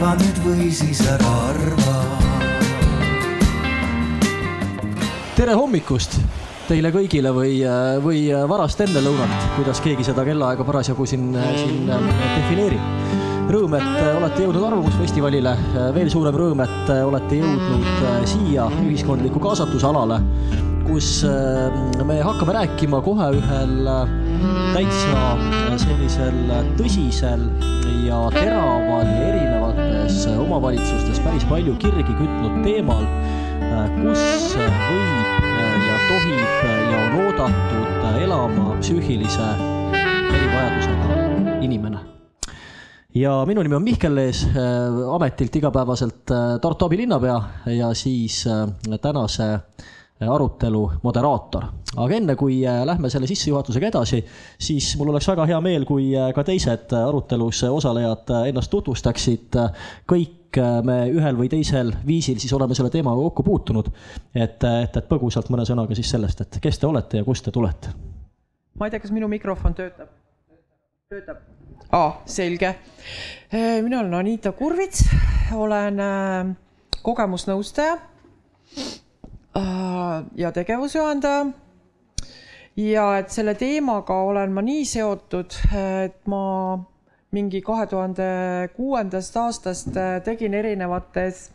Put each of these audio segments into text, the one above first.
arva nüüd või siis ära arva. tere hommikust teile kõigile või, või varast enne lõunat, kuidas keegi seda kellaaega parasjagu siin, siin defineerib. Rõõm, et olete jõudnud Arvamusfestivalile, veel suurem rõõm, et olete jõudnud siia ühiskondliku kaasatuse alale, kus me hakkame rääkima kohe ühel täitsa sellisel tõsisel ja teraval erinevates omavalitsustes päris palju kirgi kütnud teemal, kus võib ja tohib ja on oodatud elama psüühilise erivajadusega inimene. ja minu nimi on Mihkel Lees, ametilt igapäevaselt Tartu abilinnapea ja siis tänase arutelu moderaator. aga enne kui lähme selle sissejuhatusega edasi, siis mul oleks väga hea meel, kui ka teised arutelus osalejad ennast tutvustaksid. kõik me ühel või teisel viisil siis oleme selle teemaga kokku puutunud. et, et, et põgusalt mõne sõnaga siis sellest, et kes te olete ja kust te tulete? ma ei tea, kas minu mikrofon töötab? töötab? aa, selge. mina olen Anita Kurvits, olen kogemusnõustaja ja tegevusjuhendaja. ja et selle teemaga olen ma nii seotud, et ma mingi kahe tuhande kuuendast aastast tegin erinevates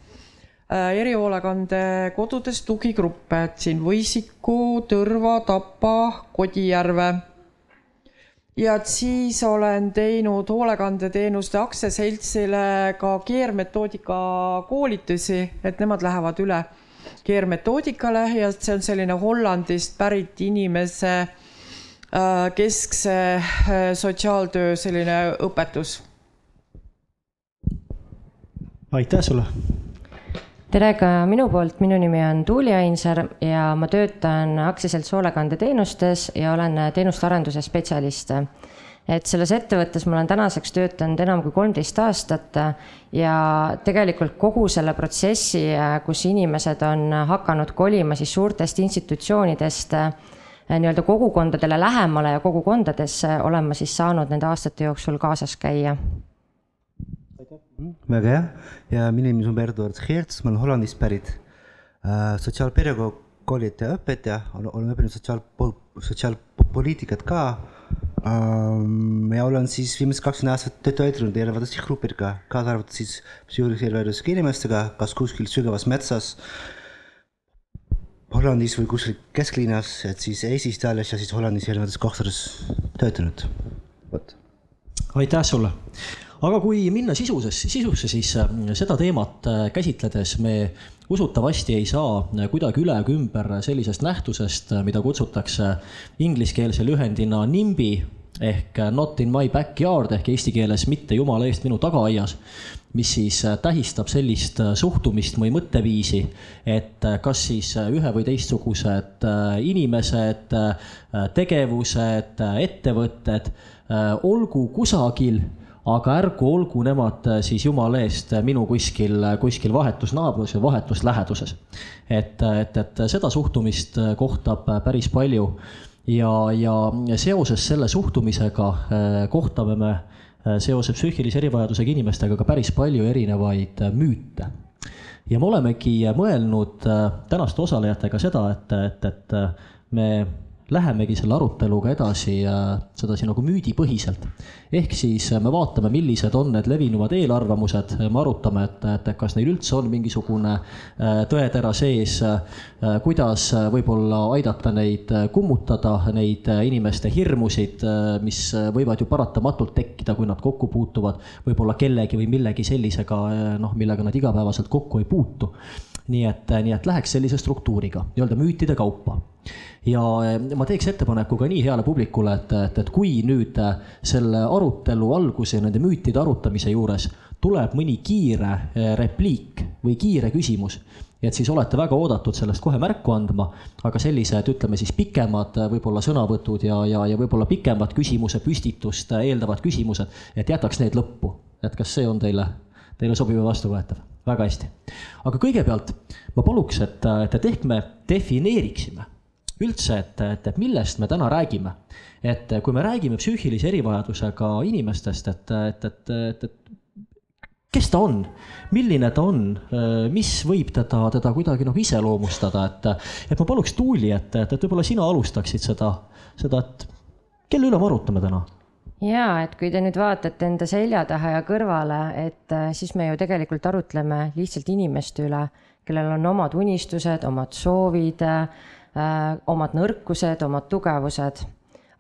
erihoolekandekodudes tugigruppe, et siin Võisiku, Tõrva, Tapa, Kodijärve. ja et siis olen teinud hoolekandeteenuste aktsiaseltsile ka keermetoodika koolitusi, et nemad lähevad üle keermetoodikale ja see on selline Hollandist pärit inimese keskse sotsiaaltöö selline õpetus. aitäh sulle. tere ka minu poolt, minu nimi on Tuuli Ainsaar ja ma töötan aktsiaselts hoolekandeteenustes ja olen teenuste arenduse spetsialist et selles ettevõttes ma olen tänaseks töötanud enam kui kolmteist aastat ja tegelikult kogu selle protsessi, kus inimesed on hakanud kolima siis suurtest institutsioonidest nii-öelda kogukondadele lähemale ja kogukondadesse olen ma siis saanud nende aastate jooksul kaasas käia. väga hea ja minu nimi on Eduard Geerts, ma olen Hollandist pärit äh,. sotsiaalpedagoogide õpetaja, olen õppinud sotsiaal, sotsiaalpoliitikat ka ja olen siis viimased kakskümmend aastat töötanud erinevates sihtgruppidega, kaasa arvatud siis psüühilise erivajadusega inimestega, kas kuskil sügavas metsas, Hollandis või kuskil kesklinnas, et siis Eestis, Itaalias ja siis Hollandis erinevates kohtades töötanud, vot. aitäh sulle aga kui minna sisuses, sisusse, siis seda teemat käsitledes me usutavasti ei saa kuidagi üle ega ümber sellisest nähtusest, mida kutsutakse ingliskeelse lühendina NIMBY ehk not in my backyard ehk eesti keeles mitte jumala eest minu tagaaias, mis siis tähistab sellist suhtumist või mõtteviisi, et kas siis ühe või teistsugused inimesed, tegevused, ettevõtted olgu kusagil aga ärgu olgu nemad äh, siis jumala eest äh, minu kuskil, äh, kuskil vahetus naabrus või vahetus läheduses. et, et, et seda suhtumist kohtab päris palju ja, ja seoses selle suhtumisega kohtame me seoses psüühilise erivajadusega inimestega ka päris palju erinevaid müüte. ja me olemegi mõelnud tänaste osalejatega seda, et, et, et me lähemegi selle aruteluga edasi sedasi nagu müüdipõhiselt. ehk siis me vaatame, millised on need levinuvad eelarvamused, me arutame, et, et kas neil üldse on mingisugune äh, tõetera sees, äh, kuidas võib-olla aidata neid kummutada, neid inimeste hirmusid, äh, mis võivad ju paratamatult tekkida, kui nad kokku puutuvad võib-olla kellegi või millegi sellisega, noh, millega nad igapäevaselt kokku ei puutu nii et, nii et läheks sellise struktuuriga, nii-öelda müütide kaupa. Ja eh, ma teeks ettepaneku ka nii heale publikule, et, et, et kui nüüd eh, selle arutelu alguse, nende müütide arutamise juures tuleb mõni kiire eh, repliik või kiire küsimus, et siis olete väga oodatud sellest kohe märku andma, aga sellised, ütleme siis pikemad võib-olla sõnavõtud ja, ja, ja võib-olla pikemad küsimuse püstitust eeldavad küsimused, et jätaks need lõppu. et kas see on teile, teile sobiv ja vastuvõetav? väga hästi. aga kõigepealt ma paluks, et, et ehk me defineeriksime üldse, et, et, et millest me täna räägime. et kui me räägime psüühilise erivajadusega inimestest, et, et, et, et, et kes ta on, milline ta on, mis võib teda, teda kuidagi noh iseloomustada, et, et ma paluks Tuuli, et, et, et võib-olla sina alustaksid seda, seda, et kelle üle me arutame täna? ja et kui te nüüd vaatate enda selja taha ja kõrvale, et siis me ju tegelikult arutleme lihtsalt inimeste üle, kellel on omad unistused, omad soovid äh,, omad nõrkused, omad tugevused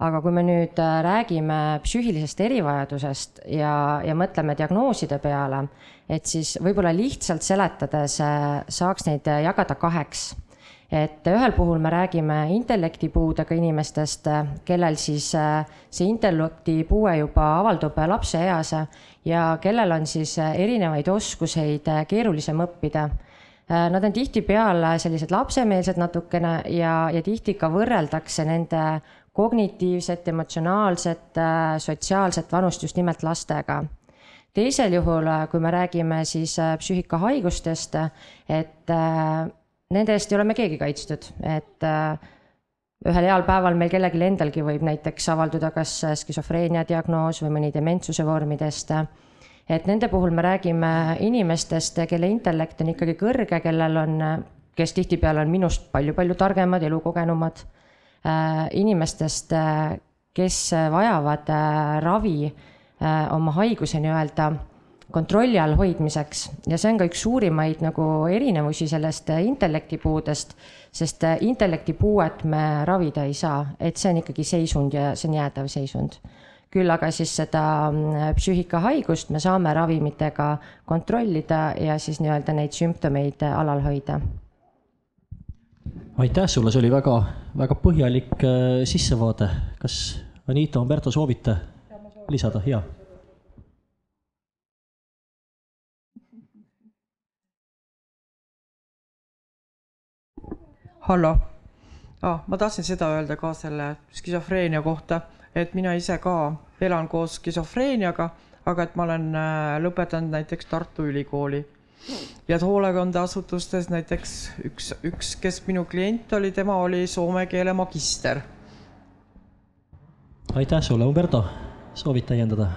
aga kui me nüüd äh, räägime psüühilisest erivajadusest ja, ja mõtleme diagnooside peale, et siis võib-olla lihtsalt seletades äh, saaks neid äh, jagada kaheks. et ühel puhul me räägime intellektipuudega inimestest, kellel siis see intellektipuue juba avaldub lapseeas ja kellel on siis erinevaid oskuseid keerulisem õppida Nad on tihtipeale sellised lapsemeelsed natukene ja, ja tihti ka võrreldakse nende kognitiivset, emotsionaalset, äh, sotsiaalset vanust just nimelt lastega. teisel juhul, äh, kui me räägime siis äh, psüühikahaigustest, et nende eest ei ole me keegi kaitstud, et ühel heal päeval meil kellelgi endalgi võib näiteks avalduda kas skisofreenia diagnoos või mõni dementsuse vormidest. Et nende puhul me räägime inimestest, kelle intellekt on ikkagi kõrge, kellel on, kes tihtipeale on minust palju-palju targemad, elukogenumad. Äh, inimestest, äh, kes vajavad äh, ravi oma haiguse nii-öelda kontrolli all hoidmiseks. Ja see on ka üks suurimaid nagu erinevusi sellest intellektipuudest, sest intellektipuuet me ravida ei saa, et see on ikkagi seisund ja see on jäädav seisund. Küll aga siis seda mm, psüühikahaigust me saame ravimitega kontrollida ja siis nii-öelda neid sümptomeid alal hoida aitäh sulle, see oli väga, väga põhjalik äh, sissevaade. kas Anita, Umberto soovite lisada? jaa. hallo ah,, ma tahtsin seda öelda ka selle skisofreenia kohta, et mina ise ka elan koos skisofreeniaga, aga et ma olen äh, lõpetanud näiteks Tartu Ülikooli ja hoolekandeasutustes näiteks üks, üks, kes minu klient oli, tema oli soome keele magister. aitäh sulle, Umberto, soovid täiendada?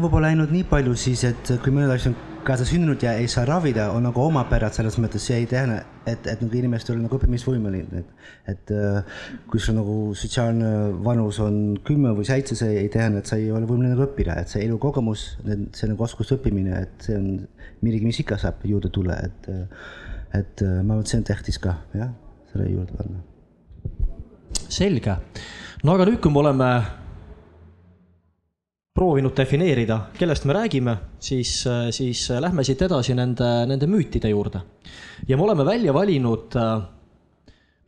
Võib-olla ainult nii palju siis, et kui mõned asjad on kaasa sündinud ja ei saa ravida, on nagu omapärad selles mõttes, see ei tähenda, et, et nagu inimestel on nagu õppimisvõimeline, et, et äh, kui sul nagu sotsiaalne vanus on kümme või seitse, see ei tähenda, et sa ei ole võimeline nagu õppida, et see elukogemus, see nagu oskuste õppimine, et see on midagi, mis ikka saab juurde tulla, et, et äh, ma arvan, et see on tähtis ka, jah, selle juurde panna. selge, no aga nüüd, kui me oleme proovinud defineerida, kellest me räägime, siis, siis lähme siit edasi nende, nende müütide juurde. ja me oleme välja valinud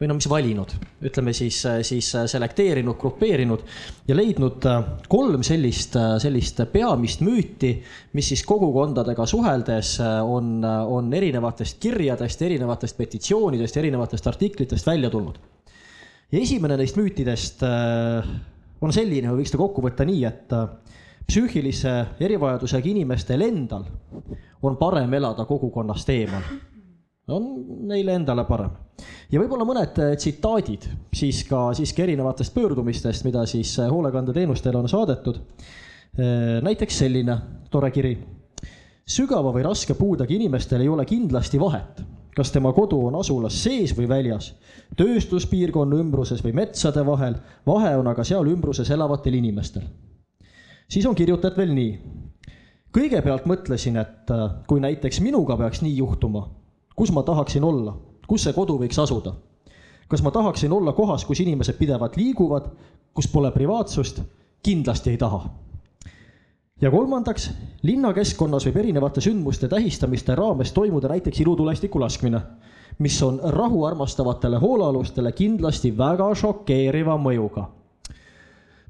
või no mis valinud, ütleme siis, siis selekteerinud, grupeerinud ja leidnud kolm sellist, sellist peamist müüti, mis siis kogukondadega suheldes on, on erinevatest kirjadest, erinevatest petitsioonidest, erinevatest artiklitest välja tulnud. ja esimene neist müütidest on selline, võiks ta kokku võtta nii, et psüühilise erivajadusega inimestel endal on parem elada kogukonnast eemal. on neile endale parem. ja võib-olla mõned äh, tsitaadid siis ka siiski erinevatest pöördumistest, mida siis äh, hoolekandeteenustele on saadetud. Äh, näiteks selline tore kiri. sügava või raske puudega inimestel ei ole kindlasti vahet, kas tema kodu on asulas sees või väljas, tööstuspiirkonna ümbruses või metsade vahel, vahe on aga seal ümbruses elavatel inimestel siis on kirjutatud veel nii. kõigepealt mõtlesin, et äh, kui näiteks minuga peaks nii juhtuma, kus ma tahaksin olla, kus see kodu võiks asuda? kas ma tahaksin olla kohas, kus inimesed pidevalt liiguvad, kus pole privaatsust? kindlasti ei taha. Ja kolmandaks, linnakeskkonnas võib erinevate sündmuste tähistamiste raames toimuda näiteks ilutulestiku laskmine, mis on rahu armastavatele hoolealustele kindlasti väga šokeeriva mõjuga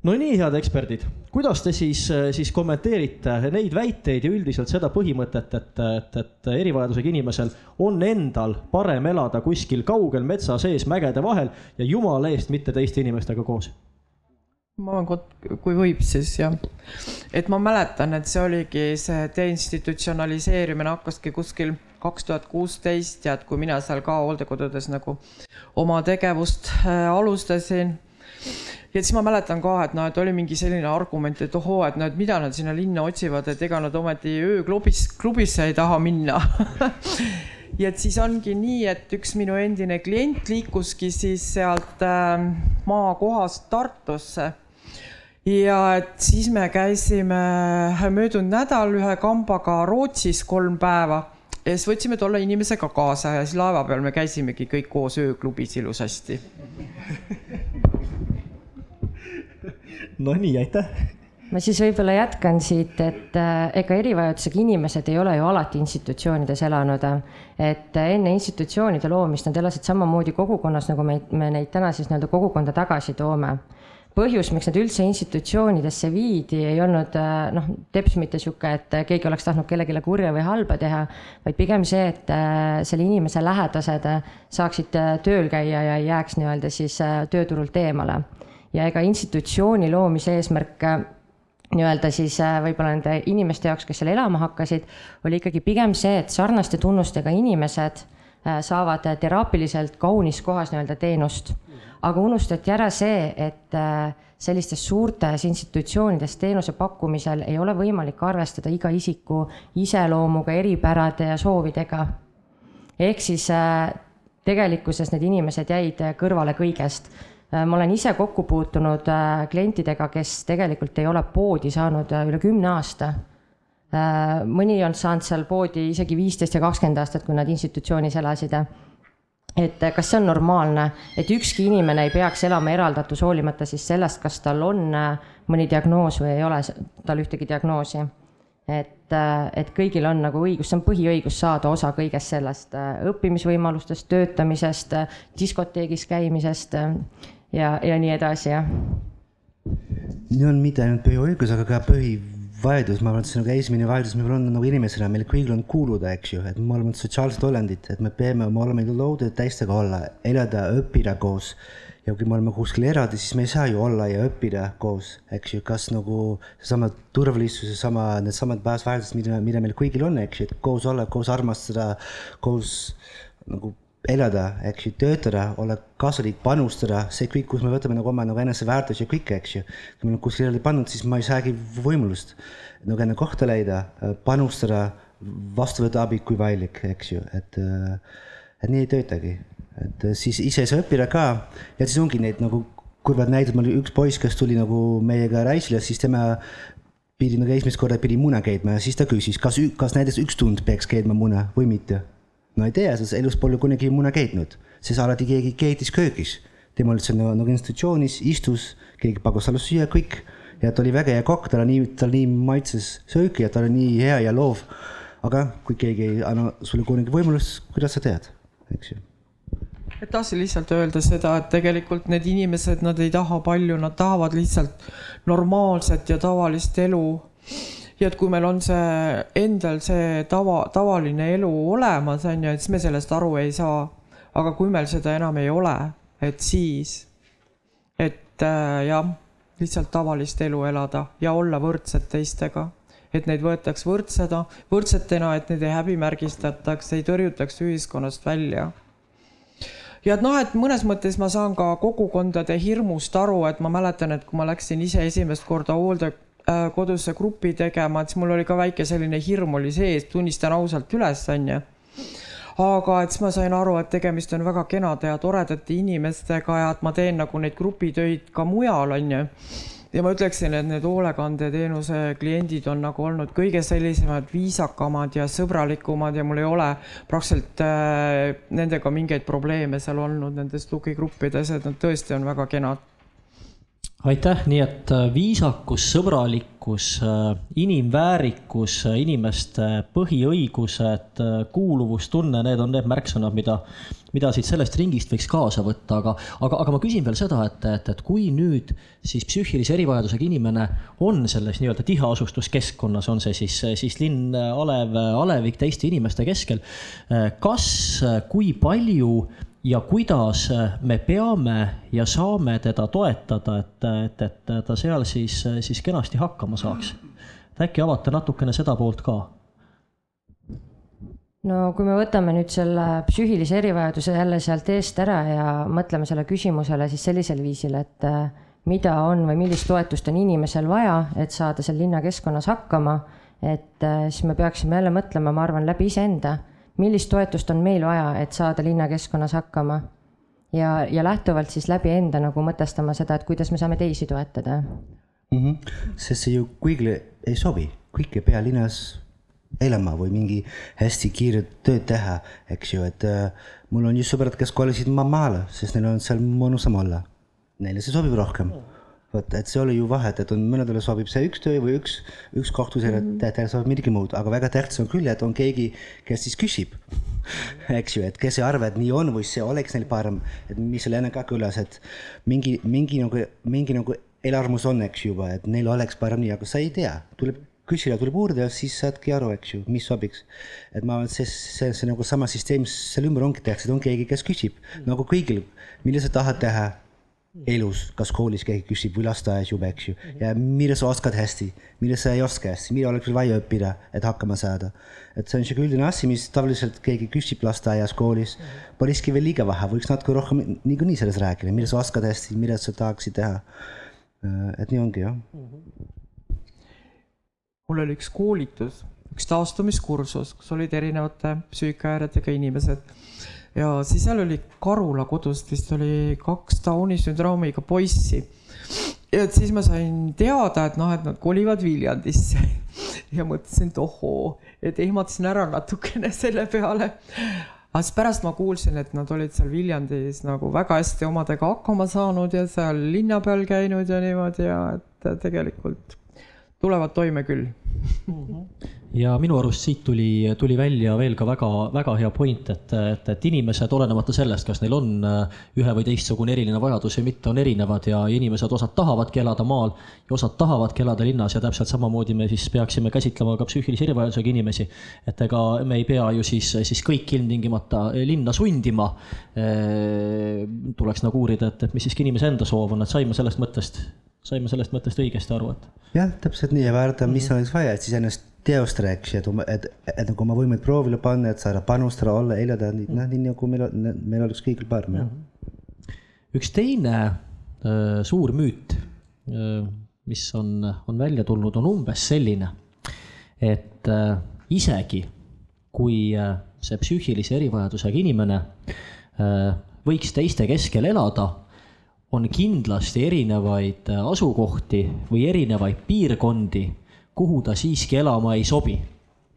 no nii, head eksperdid, kuidas te siis, siis kommenteerite neid väiteid ja üldiselt seda põhimõtet, et, et, et erivajadusega inimesel on endal parem elada kuskil kaugel metsa sees mägede vahel ja jumala eest mitte teiste inimestega koos? Ma arvan, kui võib, siis jah. et ma mäletan, et see oligi see deinstitutsionaliseerimine hakkaski kuskil kaks tuhat kuusteist ja et kui mina seal ka hooldekodudes nagu oma tegevust äh, alustasin. Ja siis ma mäletan ka, et noh, et oli mingi selline argument, et ohoo, et no, et mida nad sinna linna otsivad, et ega nad ometi ööklubis, klubisse ei taha minna. Ja et siis ongi nii, et üks minu endine klient liikuski siis sealt äh, maakohast Tartusse ja et siis me käisime möödunud nädal ühe kambaga Rootsis kolm päeva ja siis võtsime tolle inimesega kaasa ja siis laeva peal me käisimegi kõik koos ööklubis ilusasti Nonii, aitäh ma siis võib-olla jätkan siit, et äh, ega erivajadusega inimesed ei ole ju alati institutsioonides elanud. et enne institutsioonide loomist nad elasid samamoodi kogukonnas, nagu me, me neid täna siis nii-öelda kogukonda tagasi toome. Põhjus, miks nad üldse institutsioonidesse viidi, ei olnud äh, noh, teps mitte sihuke, et keegi oleks tahtnud kellelegi kurja või halba teha, vaid pigem see, et äh, selle inimese lähedased saaksid tööl käia ja ei jääks nii-öelda siis tööturult eemale ja ega institutsiooni loomise eesmärk nii-öelda siis äh, võib-olla nende inimeste jaoks, kes seal elama hakkasid, oli ikkagi pigem see, et sarnaste tunnustega inimesed äh, saavad teraapiliselt kaunis kohas nii-öelda teenust. Aga unustati ära see, et äh, sellistes suurtes institutsioonides teenuse pakkumisel ei ole võimalik arvestada iga isiku iseloomuga, eripärade ja soovidega. ehk siis tegelikkuses need inimesed jäid kõrvale kõigest Äh, ma olen ise kokku puutunud äh, klientidega, kes tegelikult ei ole poodi saanud äh, üle kümne aasta. mõni on saanud seal poodi isegi viisteist ja kakskümmend aastat, kui nad institutsioonis elasid. Et kas see on normaalne, et ükski inimene ei peaks elama eraldatus, hoolimata siis sellest, kas tal on mõni diagnoos või ei ole tal ühtegi diagnoosi et, et kõigil on nagu õigus, see on põhiõigus saada osa kõigest sellest õppimisvõimalustest, töötamisest, diskoteegis käimisest ja, ja nii edasi, jah. see on mitte ainult põhiõigus, aga ka põhivajadus, ma arvan, et see nagu esimene vajadus, meil on nagu inimesena, meil kõigil on kuuluda, eks ju, et me oleme sotsiaalsed olendid, et me peame, me oleme loodud teistega olla, elada, õppida koos. ja kui me oleme kuskil eraldi, siis me ei saa ju olla ja õppida koos, eks ju, kas nagu seesama turvalisus, seesama, needsamad baasväärtused, mida, mida meil kõigil on, eks ju, et koos olla, koos armastada, koos nagu elada, eks ju, töötada, olla kasulik, panustada, see kõik, kus me võtame nagu oma nagu eneseväärtusi ja kõike, eks ju. kui me kuskile eraldi pannud, siis ma ei saagi võimalust nagu enne kohta leida, panustada, vastu võtta abi, kui vajalik, eks ju, et, et nii ei töötagi. et siis ise ei saa õppida ka ja siis ongi neid nagu kurvad näited, mul üks poiss, kes tuli nagu meiega reisile, siis tema pidi nagu esimest korda pidi muna keetma ja siis ta küsis, kas, kas näiteks üks tund peaks keetma muna või mitte no ei tea, sa elus pole kunagi mune keetnud, siis alati keegi keetis köögis. tema oli seal nagu institutsioonis, istus, keegi pakkus talle süüa, kõik. ja ta oli väga hea kokk, tal nii, tal nii maitses sööki ja ta oli nii hea ja loov. aga kui keegi ei anna sulle kunagi võimalust, kuidas sa tead, eks ju et tahtsin lihtsalt öelda seda, et tegelikult need inimesed, nad ei taha palju, nad tahavad lihtsalt normaalset ja tavalist elu ja et kui meil on see endal see tava, tavaline elu olemas, on ju, et siis me sellest aru ei saa. aga kui meil seda enam ei ole, et siis, et äh, jah, lihtsalt tavalist elu elada ja olla võrdsed teistega et neid võetaks võrdseda, võrdsetena, et neid ei häbimärgistataks, ei tõrjutaks ühiskonnast välja. ja et noh, et mõnes mõttes ma saan ka kogukondade hirmust aru, et ma mäletan, et kui ma läksin ise esimest korda hoolde, Äh, koduse grupi tegema, et siis mul oli ka väike selline hirm oli sees, tunnistan ausalt üles, onju. aga et siis ma sain aru, et tegemist on väga kenade ja toredate inimestega ja et ma teen nagu neid grupitöid ka mujal, onju ja ma ütleksin, et need hoolekandeteenuse kliendid on nagu olnud kõige sellisemad viisakamad ja sõbralikumad ja mul ei ole praktiliselt äh, nendega mingeid probleeme seal olnud nendes tugigruppides, et nad tõesti on väga kenad aitäh, nii et äh, viisakus, sõbralikkus, äh, inimväärikus, äh, inimeste põhiõigused, kuuluvustunne, need on need märksõnad, mida, mida siit sellest ringist võiks kaasa võtta, aga, aga, aga ma küsin veel seda, et, et, et kui nüüd siis psüühilise erivajadusega inimene on selles nii-öelda tiheasustuskeskkonnas, on see siis, siis linn, alev, alevik teiste inimeste keskel, kas, kui palju ja kuidas me peame ja saame teda toetada, et, et, et ta seal siis, siis kenasti hakkama saaks. et äkki avate natukene seda poolt ka? no kui me võtame nüüd selle psüühilise erivajaduse jälle sealt eest ära ja mõtleme selle küsimusele siis sellisel viisil, et äh, mida on või millist toetust on inimesel vaja, et saada seal linnakeskkonnas hakkama, et äh, siis me peaksime jälle mõtlema, ma arvan, läbi iseenda, millist toetust on meil vaja, et saada linnakeskkonnas hakkama. ja, ja lähtuvalt siis läbi enda nagu mõtestama seda, et kuidas me saame teisi toetada mm. -hmm. sest see ju kõigile ei sobi, kõik ei pea linnas elama või mingi hästi kiiret tööd teha, eks ju, et äh, mul on just sõbrad, kes kolisid ma maale, sest neil on seal mõnusam olla. Neile see sobib rohkem. Vot, et see oli ju vahet, et on mõnedele sobib see üks töö või üks, üks koht, teile mm -hmm. teile sobib midagi muud, aga väga tähtis on küll, et on keegi, kes siis küsib eks ju, et kes ei arva, et nii on või see oleks neil parem, et mis seal enne ka kõlas, et mingi, mingi nagu, mingi nagu eelarvamus on, eks juba, et neil oleks parem nii, aga sa ei tea, tuleb küsida, tuleb uurida ja siis saadki aru, eks ju, mis sobiks. et ma arvan, et see, see, see nagu sama süsteem selle ümber ongi tehtud, on keegi, kes küsib nagu kõigil, mida sa tahad teha elus, kas koolis keegi küsib või lasteaias juba, eks ju, ja mida sa oskad hästi, mida sa ei oska hästi, mida oleks vaja õppida, et hakkama saada. et see on sihuke üldine asi, mis tavaliselt keegi küsib lasteaias, koolis, polekski veel liiga vähe, võiks natuke rohkem niikuinii sellest rääkida, mida sa oskad hästi, mida sa tahaksid teha. et nii ongi jah. Mul oli üks koolitus, üks taastumiskursus, kus olid erinevate psüühikahäiretega inimesed. Ja siis seal oli Karula kodust vist oli kaks Downi sündroomiga poissi. ja et siis ma sain teada, et noh, et nad kolivad Viljandisse ja mõtlesin, et ohoo, et ehmatasin ära natukene selle peale aga siis pärast ma kuulsin, et nad olid seal Viljandis nagu väga hästi omadega hakkama saanud ja seal linna peal käinud ja niimoodi ja et tegelikult tulevad toime küll ja minu arust siit tuli, tuli välja veel ka väga, väga hea point, et, et, et inimesed, olenemata sellest, kas neil on äh, ühe või teistsugune eriline vajadus või mitte, on erinevad ja inimesed, osad tahavadki elada maal ja osad tahavadki elada linnas ja täpselt samamoodi me siis peaksime käsitlema ka psüühilise erivajadusega inimesi. et ega me ei pea ju siis, siis kõik ilmtingimata linna sundima. Äh, tuleks nagu uurida, et, et mis siiski inimese enda soov on, et saime sellest mõttest saime sellest mõttest õigesti aru, et. jah, täpselt nii ja vaadata, mis oleks vaja, et siis ennast teostada, eks ju, et, et, et nagu oma võimeid proovile panna, et saada panustada, olla, elada, noh, nii nagu meil, meil oleks kõigil parem, jah. üks teine äh, suur müüt äh,, mis on, on välja tulnud, on umbes selline, et äh, isegi kui äh, see psüühilise erivajadusega inimene äh, võiks teiste keskel elada on kindlasti erinevaid äh, asukohti või erinevaid piirkondi, kuhu ta siiski elama ei sobi.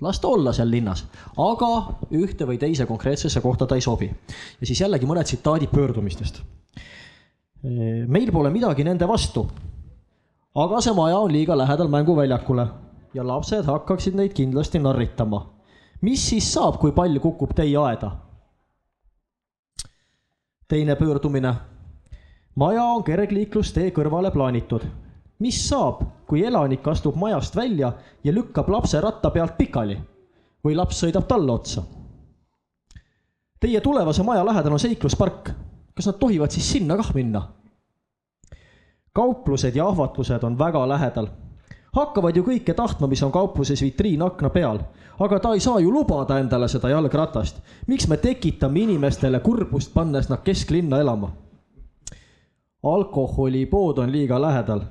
las ta olla seal linnas, aga ühte või teise konkreetsesse kohta ta ei sobi. ja siis jällegi mõned tsitaadid pöördumistest. Äh, meil pole midagi nende vastu, aga see maja on liiga lähedal mänguväljakule ja lapsed hakkaksid neid kindlasti narritama. mis siis saab, kui pall kukub teie aeda? teine pöördumine maja on kergliiklustee kõrvale plaanitud. mis saab, kui elanik astub majast välja ja lükkab lapse ratta pealt pikali või laps sõidab talle otsa? Teie tulevase maja lähedal on seikluspark, kas nad tohivad siis sinna kah minna? kauplused ja ahvatlused on väga lähedal. hakkavad ju kõike tahtma, mis on kaupluses vitriinakna peal, aga ta ei saa ju lubada endale seda jalgratast. miks me tekitame inimestele kurbust, pannes nad kesklinna elama? Alkoholipood on liiga lähedal.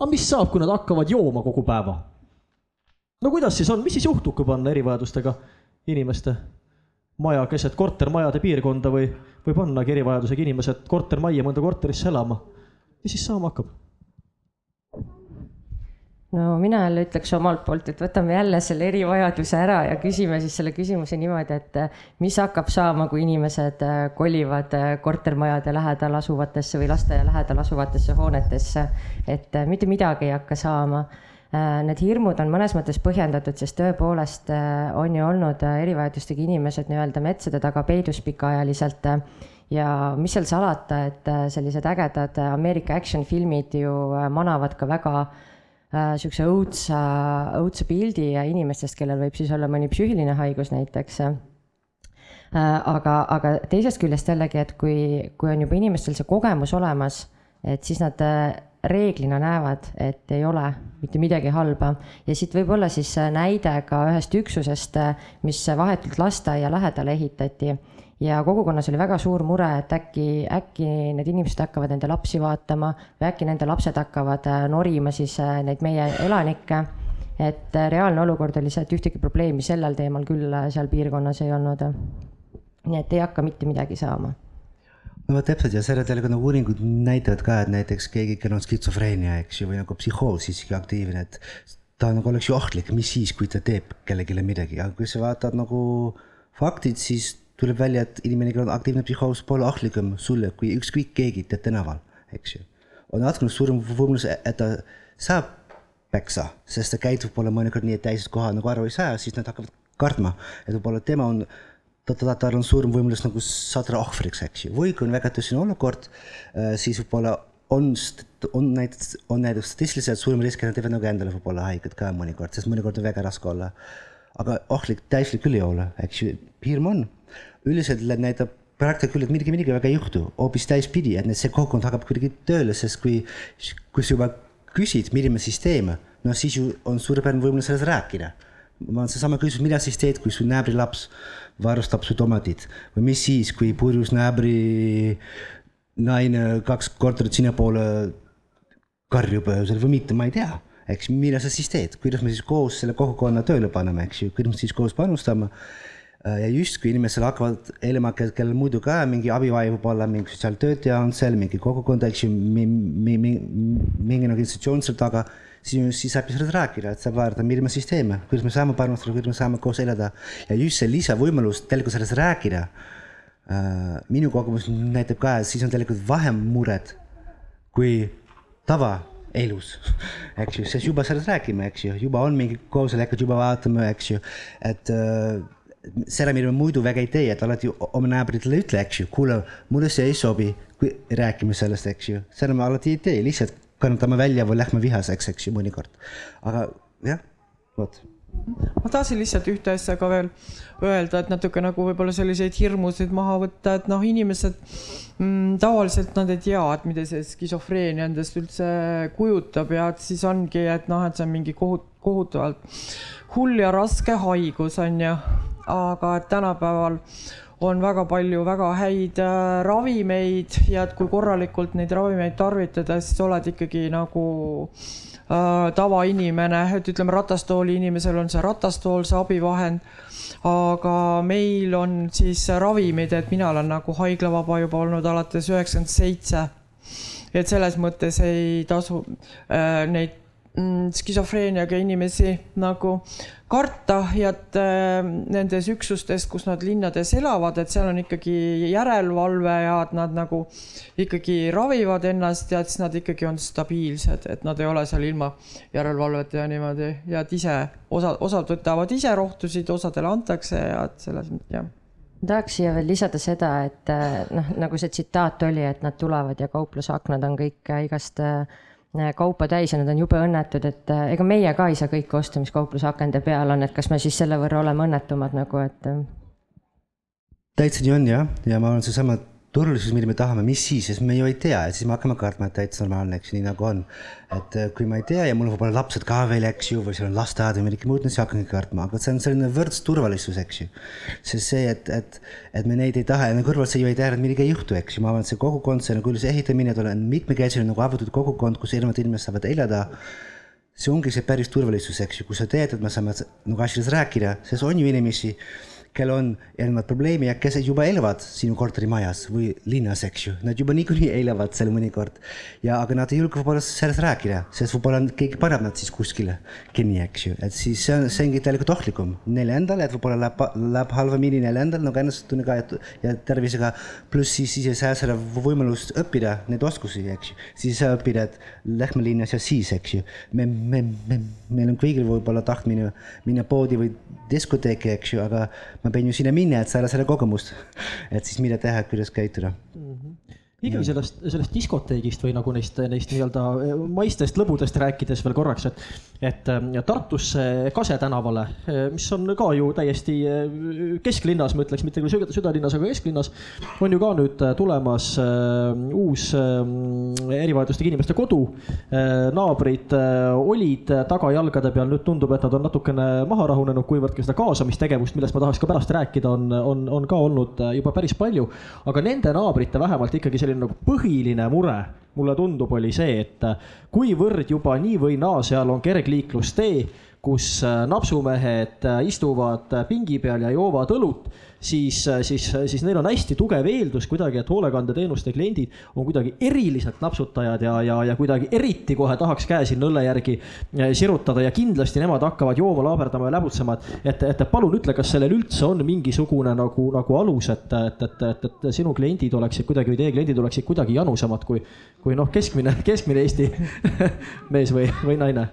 aga mis saab, kui nad hakkavad jooma kogu päeva? no kuidas siis on, mis siis juhtub, kui panna erivajadustega inimeste maja keset kortermajade piirkonda või, või pannagi erivajadusega inimesed kortermajja mõnda korterisse elama? mis siis saama hakkab? No mina jälle ütleks omalt poolt, et võtame jälle selle erivajaduse ära ja küsime siis selle küsimuse niimoodi, et eh, mis hakkab saama, kui inimesed eh, kolivad eh, kortermajade lähedal asuvatesse või lasteaia lähedal asuvatesse hoonetesse. et mitte midagi ei hakka saama. Need hirmud on mõnes mõttes põhjendatud, sest tõepoolest on ju olnud erivajadustega inimesed nii-öelda metsade taga peidus pikaajaliselt ja mis seal salata, et sellised ägedad Ameerika action filmid ju manavad ka väga äh, niisuguse äh, õudsa, õudse pildi inimestest, kellel võib siis olla mõni psüühiline haigus näiteks. Äh, aga, aga teisest küljest jällegi, et kui, kui on juba inimestel see kogemus olemas, et siis nad äh, reeglina näevad, et ei ole mitte midagi halba. Ja siit võib olla siis näide ka ühest üksusest, mis vahetult lasteaia lähedale ehitati ja kogukonnas oli väga suur mure, et äkki, äkki need inimesed hakkavad nende lapsi vaatama või äkki nende lapsed hakkavad äh, norima siis äh, neid meie elanikke. et äh, reaalne olukord oli see, et ühtegi probleemi sellel teemal küll seal piirkonnas ei olnud. nii et ei hakka mitte midagi saama no vot täpselt ja selle tegelikult nagu uuringud näitavad ka, et näiteks keegi, kellel on skitsofreenia, eks ju, või nagu psühhoos siiski aktiivne, et ta nagu oleks ju ohtlik, mis siis, kui ta teeb kellelegi midagi, aga kui sa vaatad nagu faktid, siis tuleb välja, et inimene, kellel on aktiivne psühhoos, pole ohtlikum sulle kui ükskõik keegi tänaval, eks ju. on natuke suurem võimalus, et ta saab peksa, sest ta käitub võib-olla mõnikord nii, et teised kohad nagu aru ei saa, siis nad hakkavad kartma, et võib-olla tema on ta, ta, tal on suurem võimalus nagu saada ohvriks, eks ju, või kui on väga tõsine olukord, äh, siis võib-olla on, on näiteks, on näiteks statistiliselt suurem risk, et nad teevad nagu endale võib-olla haiget ka mõnikord, sest mõnikord on väga raske olla. aga ohtlik täislik küll ei ole, eks ju, hirm on üldiselt näitab praktika küll, et midagi, midagi väga ei juhtu, hoopis täispidi, et see kogukond hakkab kuidagi tööle, sest kui, kui sa juba küsid, mida me siis teeme, no siis ju on suurepärane võimalus sellest rääkida. ma olen seesama küsimus, mida siis teed, kui su naabri laps varustab su tomatid või mis siis, kui purjus naabri naine kaks korterit sinnapoole karjub öösel või mitte, ma ei tea. Eks, mida sa siis teed, kuidas me siis koos selle kogukonna tööle paneme, eks ju, kuidas me siis koos panustame ja justkui inimesel hakkavad elama, kellel muidu ka mingi abivaja võib olla, mingi sotsiaaltöötaja on seal, mingi kogukond, eks ju, mingi, nagu institutsioon seal taga, siis, siis saab sellest rääkida, et saab vaadata, mida me siis teeme, kuidas me saame panustada, kuidas me saame koos elada ja just see lisavõimalus tegelikult sellest rääkida äh,. minu kogemus näitab ka, et siis on tegelikult vähem mured kui tavaelus, eks ju, sest juba sellest räägime, eks ju, juba on mingi koosolekud, juba vaatame, eks ju, et äh, seda, mida me muidu väga ei tee, et alati oma naabritele ütle, eks ju, kuule, mulle see ei sobi, kui räägime sellest, eks ju, seda me alati ei tee, lihtsalt kannatame välja või lähme vihaseks, eks ju, mõnikord. aga jah, vot. Ma tahtsin lihtsalt ühte asja ka veel öelda, et natuke nagu võib-olla selliseid hirmusid maha võtta, et noh, inimesed mm, tavaliselt nad ei tea, et mida see skisofreenia endast üldse kujutab ja et siis ongi, et noh, et see on mingi kohut-, kohutavalt hull ja raske haigus on ju aga tänapäeval on väga palju väga häid äh, ravimeid ja et kui korralikult neid ravimeid tarvitada, siis oled ikkagi nagu äh, tavainimene, et ütleme, ratastooli inimesel on see ratastool, see abivahend. aga meil on siis ravimid, et mina olen nagu haiglavaba juba olnud alates üheksakümmend seitse. et selles mõttes ei tasu äh, neid mm, skisofreeniaga inimesi nagu karta ja et äh, nendes üksustes, kus nad linnades elavad, et seal on ikkagi järelevalve ja et nad nagu ikkagi ravivad ennast ja et siis nad ikkagi on stabiilsed, et nad ei ole seal ilma järelevalveta ja niimoodi ja et ise osa, osad võtavad ise rohtusid, osadele antakse ja et selles mõttes jah. Tahaks siia veel lisada seda, et äh, noh, nagu see tsitaat oli, et nad tulevad ja kauplusaknad on kõik igast Äh, kaupa täis ja nad on jube õnnetud, et äh, ega meie ka ei saa kõike osta, mis kaupluse akende peal on, et kas me siis selle võrra oleme õnnetumad nagu, et. Äh. täitsa nii on jah, ja ma olen seesama turvalisus, mida me tahame, mis siis, sest me ju ei tea ja siis me hakkame kartma, et täitsa normaalne, eks ju, nii nagu on. et äh, kui ma ei tea ja mul võib-olla lapsed ka veel, eks ju, või seal on lasteaed või midagi muud, siis hakkangi kartma, aga see on selline võrdsusturvalisus, eks ju. sest see, et, et, et me neid ei taha ja kõrval see ju ei tähenda, et midagi ei juhtu, eks ju, ma arvan, et see kogukond, see nagu ülesehitamine, et on mitmekesine nagu avatud kogukond, kus erinevad inimesed saavad elada see ongi see päris turvalisus, eks ju, kui sa tead, et me saame nagu asjadest rääkida, sest on ju inimesi, kellel on erinevad probleemi ja kes juba elavad sinu korterimajas või linnas, eks ju, nad juba niikuinii elavad seal mõnikord. ja, aga nad ei julge võib-olla sellest rääkida, sest võib-olla keegi paneb nad siis kuskile kinni, eks ju, et siis see on, see ongi tegelikult ohtlikum neile endale, et võib-olla läheb, läheb halvemini neile endale nagu enesetundega ja, ja tervisega. pluss siis, seda võimalust õppida, neid oskusi, eks ju, siis ei saa õppida, et lähme linnas ja siis, eks ju. me, me, me, meil on kõigil võib-olla tahtmine minna poodi või diskoteeki, eks ju, aga ma pean ju sinna minna, et saada seda kogemust. et siis mida teha, kuidas käituda mm. -hmm ikkagi sellest, sellest diskoteegist või nagu neist, neist nii-öelda maistest lõbudest rääkides veel korraks, et, et Tartusse Kase tänavale, mis on ka ju täiesti kesklinnas, ma ütleks, mitte küll süda, südalinnas, aga kesklinnas, on ju ka nüüd tulemas uus erivajadustega inimeste kodu. naabrid olid tagajalgade peal, nüüd tundub, et nad on natukene maha rahunenud, kuivõrd ka seda kaasamistegevust, millest ma tahaks ka pärast rääkida, on, on, on ka olnud juba päris palju. aga nende naabrite vähemalt ikkagi selline selline nagu põhiline mure, mulle tundub, oli see, et kuivõrd juba nii või naa seal on kergliiklustee, kus napsumehed istuvad pingi peal ja joovad õlut siis, siis, siis neil on hästi tugev eeldus kuidagi, et hoolekandeteenuste kliendid on kuidagi eriliselt napsutajad ja, ja, ja kuidagi eriti kohe tahaks käe sinna õlle järgi eh, sirutada ja kindlasti nemad hakkavad jooma, laaberdama ja läbutsema, et, et, et palun ütle, kas sellel üldse on mingisugune nagu, nagu alus, et, et, et, et, et sinu kliendid oleksid kuidagi või teie kliendid oleksid kuidagi janusamad kui, kui noh, keskmine, keskmine Eesti mees või, või naine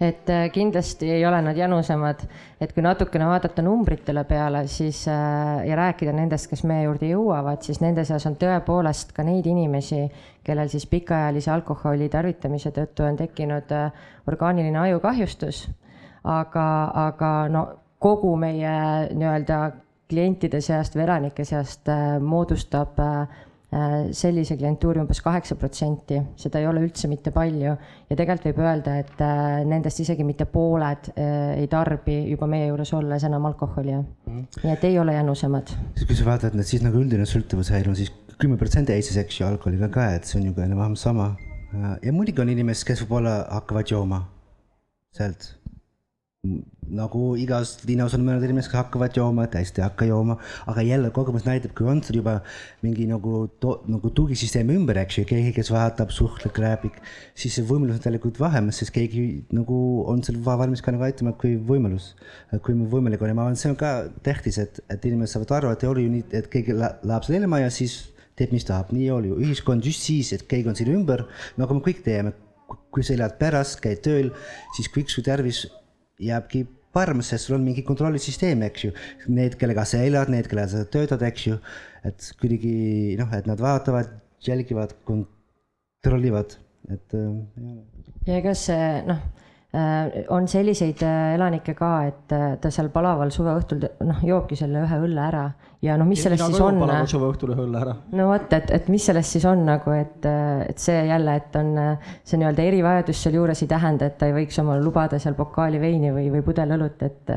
et äh, kindlasti ei ole nad janusemad, et kui natukene vaadata numbritele peale, siis äh, ja rääkida nendest, kes meie juurde jõuavad, siis nende seas on tõepoolest ka neid inimesi, kellel siis pikaajalise alkoholi tarvitamise tõttu on tekkinud äh, orgaaniline ajukahjustus. aga, aga no kogu meie nii-öelda klientide seast või elanike seast moodustab äh, sellise klientuuri umbes kaheksa protsenti, seda ei ole üldse mitte palju. Ja tegelikult võib öelda, et äh, nendest isegi mitte pooled äh, ei tarbi juba meie juures olles enam alkoholi mm.. nii et ei ole jänusemad. kui sa vaatad, et siis nagu üldine sõltuvushäire on siis kümme protsenti Eestis, eks ju, alkoholiga ka, et see on ju ka enam-vähem sama. ja muidugi on inimesed, kes võib-olla hakkavad jooma sealt nagu igas linnas on mõned inimesed, kes hakkavad jooma, täiesti ei hakka jooma, aga jälle kogemus näitab, kui on sul juba mingi nagu nagu tugisüsteemi ümber, eks ju, keegi, kes vaatab, suhtleb, räägib, siis see võimalus on tegelikult vähemas, sest keegi nagu on seal valmis ka nagu aitama, kui võimalus, kui võimalik on. Ja ma arvan, see on ka tähtis, et, et inimesed saavad aru, et ei ole ju nii, et keegi läheb seal elama ja siis teeb, mis tahab, nii ei ole ju, ühiskond just siis, et keegi on sinu ümber, nagu me kõik teeme, kui sa elad pärast, käid tööl, siis kõik su tervis jääbki paremaks, sest sul on mingi kontrollisüsteem, eks ju. Need, kellega sa elad, need, kellega sa töötad, eks ju. et kuidagi noh, et nad vaatavad, jälgivad, kontrollivad, et äh,. ja ega see noh on selliseid äh, elanikke ka, et äh, ta seal palaval suveõhtul noh, joobki selle ühe õlle ära ja noh, mis ja sellest siis on. palaval suveõhtul ühe õlle ära. no vot, et, et mis sellest siis on nagu, et, et see jälle, et on see nii-öelda erivajadus sealjuures ei tähenda, et ta ei võiks omale lubada seal pokaali veini või, või pudel õlut, et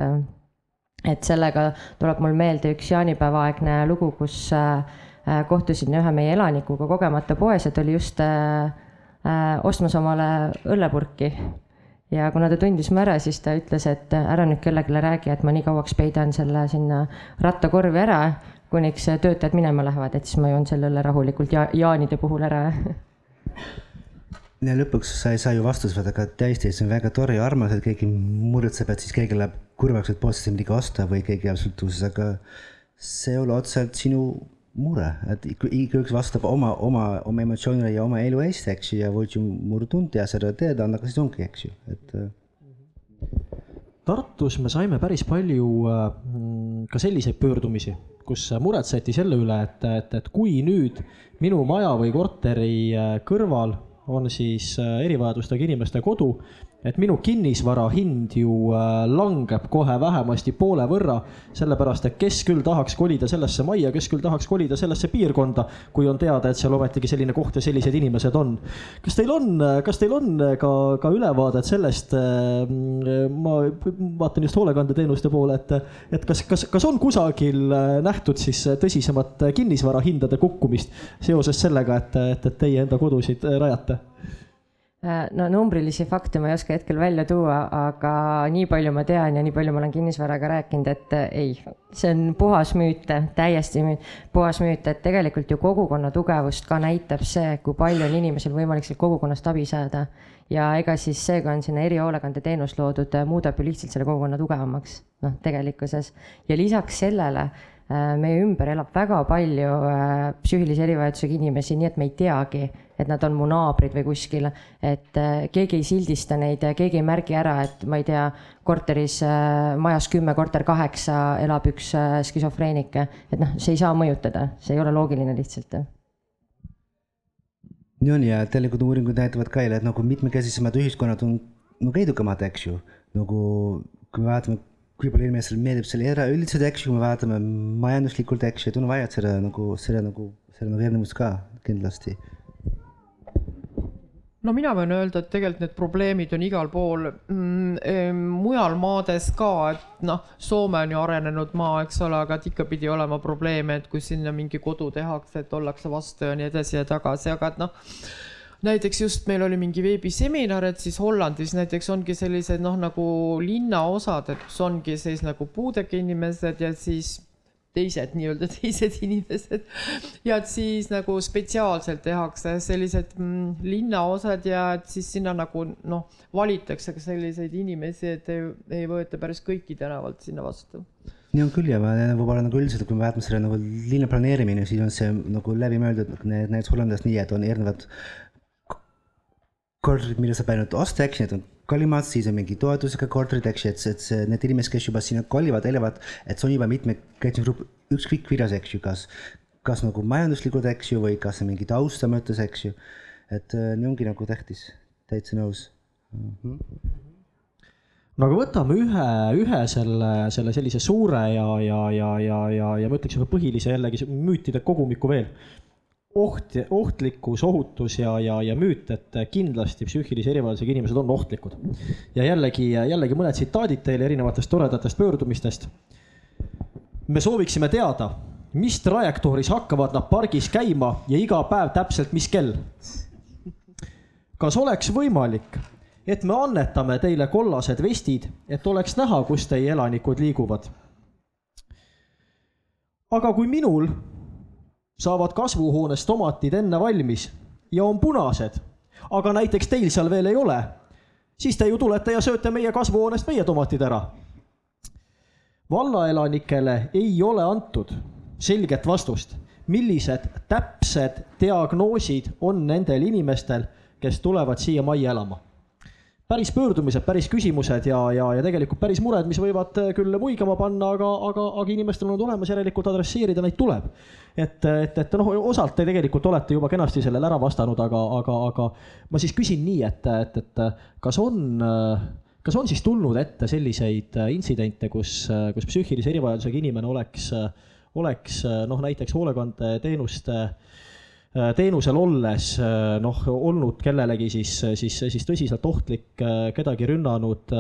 et sellega tuleb mul meelde üks jaanipäevaaegne lugu, kus kohtusin ühe meie elanikuga kogemata poes ja ta oli just ostmas omale õllepurki ja kuna ta tundis mu ära, siis ta ütles, et ära nüüd kellelegi räägi, et ma nii kauaks peidan selle sinna rattakorvi ära, kuniks töötajad minema lähevad, et siis ma joon selle õlle rahulikult ja jaanide puhul ära. Ja lõpuks sa ei saa ju vastust võtta, aga tõesti, see on väga tore ja armas, et keegi muretseb, et siis keegi läheb kurvaks, et poest midagi osta või keegi jääb sõltuvuses, aga see ei ole otseselt sinu mure, et igaüks vastab oma, oma, oma emotsioonile ja oma elu eest, eks ju, ja võid ju mure tunda ja seda teada anda, aga siis ongi, eks ju, et. Äh. Tartus me saime päris palju äh, ka selliseid pöördumisi, kus muretseti selle üle, et, et, et kui nüüd minu maja või korteri äh, kõrval on siis erivajadustega inimeste kodu et minu kinnisvara hind ju äh, langeb kohe vähemasti poole võrra, sellepärast et kes küll tahaks kolida sellesse majja, kes küll tahaks kolida sellesse piirkonda, kui on teada, et seal ometigi selline koht ja sellised inimesed on. kas teil on, kas teil on ka, ka ülevaadet sellest, äh, ma vaatan just hoolekandeteenuste poole, et, et kas, kas, kas on kusagil äh, nähtud siis tõsisemat kinnisvarahindade kukkumist seoses sellega, et, et, et teie enda kodusid rajate? Äh, no numbrilisi fakte ma ei oska hetkel välja tuua, aga nii palju ma tean ja nii palju ma olen kinnisvaraga rääkinud, et äh, ei, see on puhas müüt, täiesti müüt, puhas müüt, et tegelikult ju kogukonna tugevust ka näitab see, kui palju on inimesel võimalik sealt kogukonnast abi saada. ja ega siis see, kui on sinna erihoolekandeteenus loodud, muudab ju lihtsalt selle kogukonna tugevamaks, noh, tegelikkuses. ja lisaks sellele meie ümber elab väga palju äh, psüühilise erivajadusega inimesi, nii et me ei teagi, et nad on mu naabrid või kuskil. et äh, keegi ei sildista neid, keegi ei märgi ära, et ma ei tea, korteris majas kümme, korter kaheksa elab üks skisofreenik. et noh, see ei saa mõjutada, see ei ole loogiline lihtsalt nii on ja tegelikult uuringud näitavad ka jälle, et nagu mitmekesisemad ühiskonnad on nagu edukamad, eks ju. nagu kui me vaatame, kui palju inimestele meeldib selle eraüldiselt, eks ju, kui me vaatame majanduslikult, ju, et on vaja selle nagu, selle nagu, selle nagu erinevust ka kindlasti. No mina võin öelda, et tegelikult need probleemid on igal pool mm, mujal maades ka, et noh, Soome on ju arenenud maa, eks ole, aga et ikka pidi olema probleeme, et kui sinna mingi kodu tehakse, et ollakse vastu ja nii edasi ja tagasi, aga et noh, näiteks just meil oli mingi veebiseminar, et siis Hollandis näiteks ongi sellised noh, nagu linnaosad, et kus ongi siis nagu puudega inimesed ja siis teised nii-öelda teised inimesed. ja et siis nagu spetsiaalselt tehakse sellised mm, linnaosad ja et siis sinna nagu noh, valitakse ka selliseid inimesi, et ei, ei võeta päris kõiki tänavalt sinna vastu nii on küll ja võib-olla nagu üldiselt, kui me vaatame selle nagu linna planeerimine, siis on see nagu läbimõeldud, need Hollandis nii, et on erinevad korterid, mille saab ainult osta, eks need on kallimad, siis on mingi toetusega korterid, eks ju, et, et see, need inimesed, kes juba sinna kolivad, elavad, et see on juba mitmekesine ükskõik kuidas, eks ju, kas, kas nagu majanduslikult, eks ju, või kas mingi tausta mõttes, eks ju. et äh, nii ongi nagu tähtis, täitsa nõus mm. -hmm no aga võtame ühe, ühe selle, selle sellise suure ja, ja, ja, ja, ja, ja ma ütleks ühe põhilise jällegi müütide kogumiku veel oht, ohtlikkus, ohutus ja, ja, ja müüt, et kindlasti psüühilise erivajadusega inimesed on ohtlikud. ja jällegi, jällegi mõned tsitaadid teile erinevatest toredatest pöördumistest. me sooviksime teada, mis trajektooris hakkavad nad pargis käima ja iga päev täpselt mis kell? kas oleks võimalik, et me annetame teile kollased vestid, et oleks näha, kus teie elanikud liiguvad? aga kui minul saavad kasvuhoones tomatid enne valmis ja on punased, aga näiteks teil seal veel ei ole, siis te ju tulete ja sööte meie kasvuhoonest meie tomatid ära. vallaelanikele ei ole antud selget vastust, millised täpsed diagnoosid on nendel inimestel, kes tulevad siia majja elama päris pöördumised, päris küsimused ja, ja, ja tegelikult päris mured, mis võivad äh, küll muigama panna, aga, aga, aga inimestel on nad olemas, järelikult adresseerida neid tuleb. et, et, et noh, osalt te tegelikult olete juba kenasti sellele ära vastanud, aga, aga, aga ma siis küsin nii, et, et, et kas on, kas on siis tulnud ette selliseid intsidente, kus, kus psüühilise erivajadusega inimene oleks, oleks noh, näiteks hoolekandeteenuste Äh, teenusel olles äh, noh, olnud kellelegi siis, siis, siis tõsiselt ohtlik, äh, kedagi rünnanud.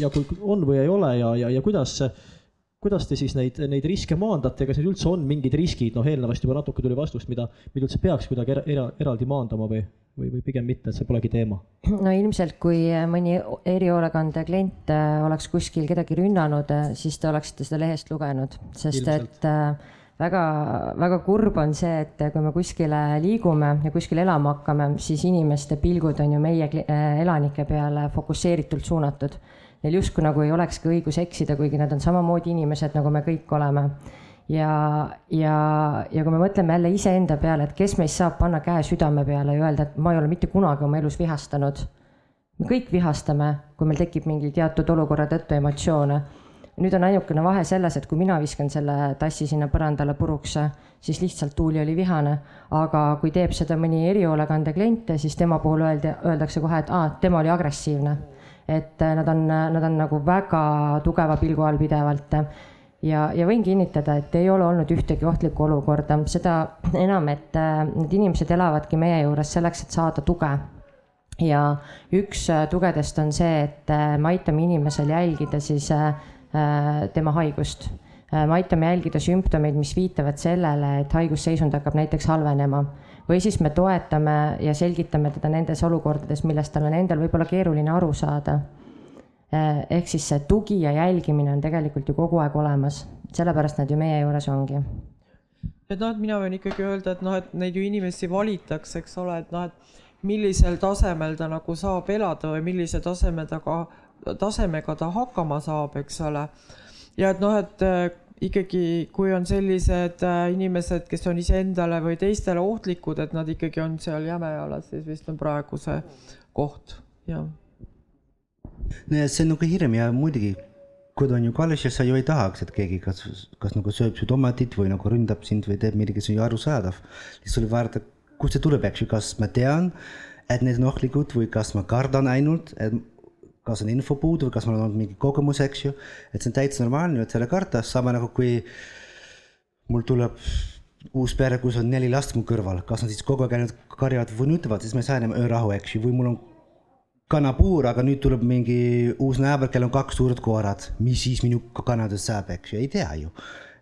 ja kui on või ei ole ja, ja, ja kuidas, kuidas te siis neid, neid riske maandate, kas need üldse on mingid riskid, noh, eelnevast juba natuke tuli vastust, mida, mida üldse peaks kuidagi era, era, eraldi maandama või, või, või pigem mitte, et see polegi teema? no ilmselt, kui mõni erihoolekande klient oleks kuskil kedagi rünnanud, siis te oleksite seda lehest lugenud, sest ilmselt. et äh, väga, väga kurb on see, et kui me kuskile liigume ja kuskile elama hakkame, siis inimeste pilgud on ju meie äh, elanike peale fokusseeritult suunatud. Neil justkui nagu ei olekski õigus eksida, kuigi nad on samamoodi inimesed, nagu me kõik oleme. ja, ja, ja kui me mõtleme jälle iseenda peale, et kes meist saab panna käe südame peale ja öelda, et ma ei ole mitte kunagi oma elus vihastanud. me kõik vihastame, kui meil tekib mingi teatud olukorra tõttu emotsioone nüüd on ainukene vahe selles, et kui mina viskan selle tassi sinna põrandale puruks, siis lihtsalt Tuuli oli vihane. aga kui teeb seda mõni erihoolekande klient, siis tema puhul öeldi, öeldakse kohe, et aa, tema oli agressiivne. et nad on, nad on nagu väga tugeva pilgu all pidevalt ja, ja võin kinnitada, et ei ole olnud ühtegi ohtlikku olukorda, seda enam, et need inimesed elavadki meie juures selleks, et saada tuge ja üks tugedest on see, et me aitame inimesel jälgida siis Äh, tema haigust. Äh, me aitame jälgida sümptomeid, mis viitavad sellele, et haigusseisund hakkab näiteks halvenema või siis me toetame ja selgitame teda nendes olukordades, millest tal on endal võib-olla keeruline aru saada. Äh, ehk siis see tugi ja jälgimine on tegelikult ju kogu aeg olemas, sellepärast nad ju meie juures ongi et noh, et mina võin ikkagi öelda, et noh, et neid ju inimesi valitakse, eks ole, et noh, et millisel tasemel ta nagu saab elada või millise taseme taga tasemega ta hakkama saab, eks ole. ja et noh, et äh, ikkagi, kui on sellised äh, inimesed, kes on iseendale või teistele ohtlikud, et nad ikkagi on seal Jämejalas, siis vist on praegu see koht, jah. no ja see on nagu hirm ja muidugi kod on ju kallis ja sa ju ei tahaks, et keegi kas, kas nagu sööb su tomatit või nagu ründab sind või teeb midagi, see on ju arusaadav. siis tuleb vaadata, kust see tuleb, eks ju, kas ma tean, et need on ohtlikud või kas ma kardan ainult, et kas on info puudu või kas mul on olnud mingi kogemus, eks ju. et see on täitsa normaalne, et selle karta, sama nagu kui mul tuleb uus pere, kus on neli last mu kõrval, kas nad siis kogu aeg ainult karjavad või nutavad, siis ma ei saa enam öörahu, eks ju, või mul on kanapuur, aga nüüd tuleb mingi uus naaber, kellel on kaks suurt koerad, mis siis minu kanadest saab, eks ju, ei tea ju.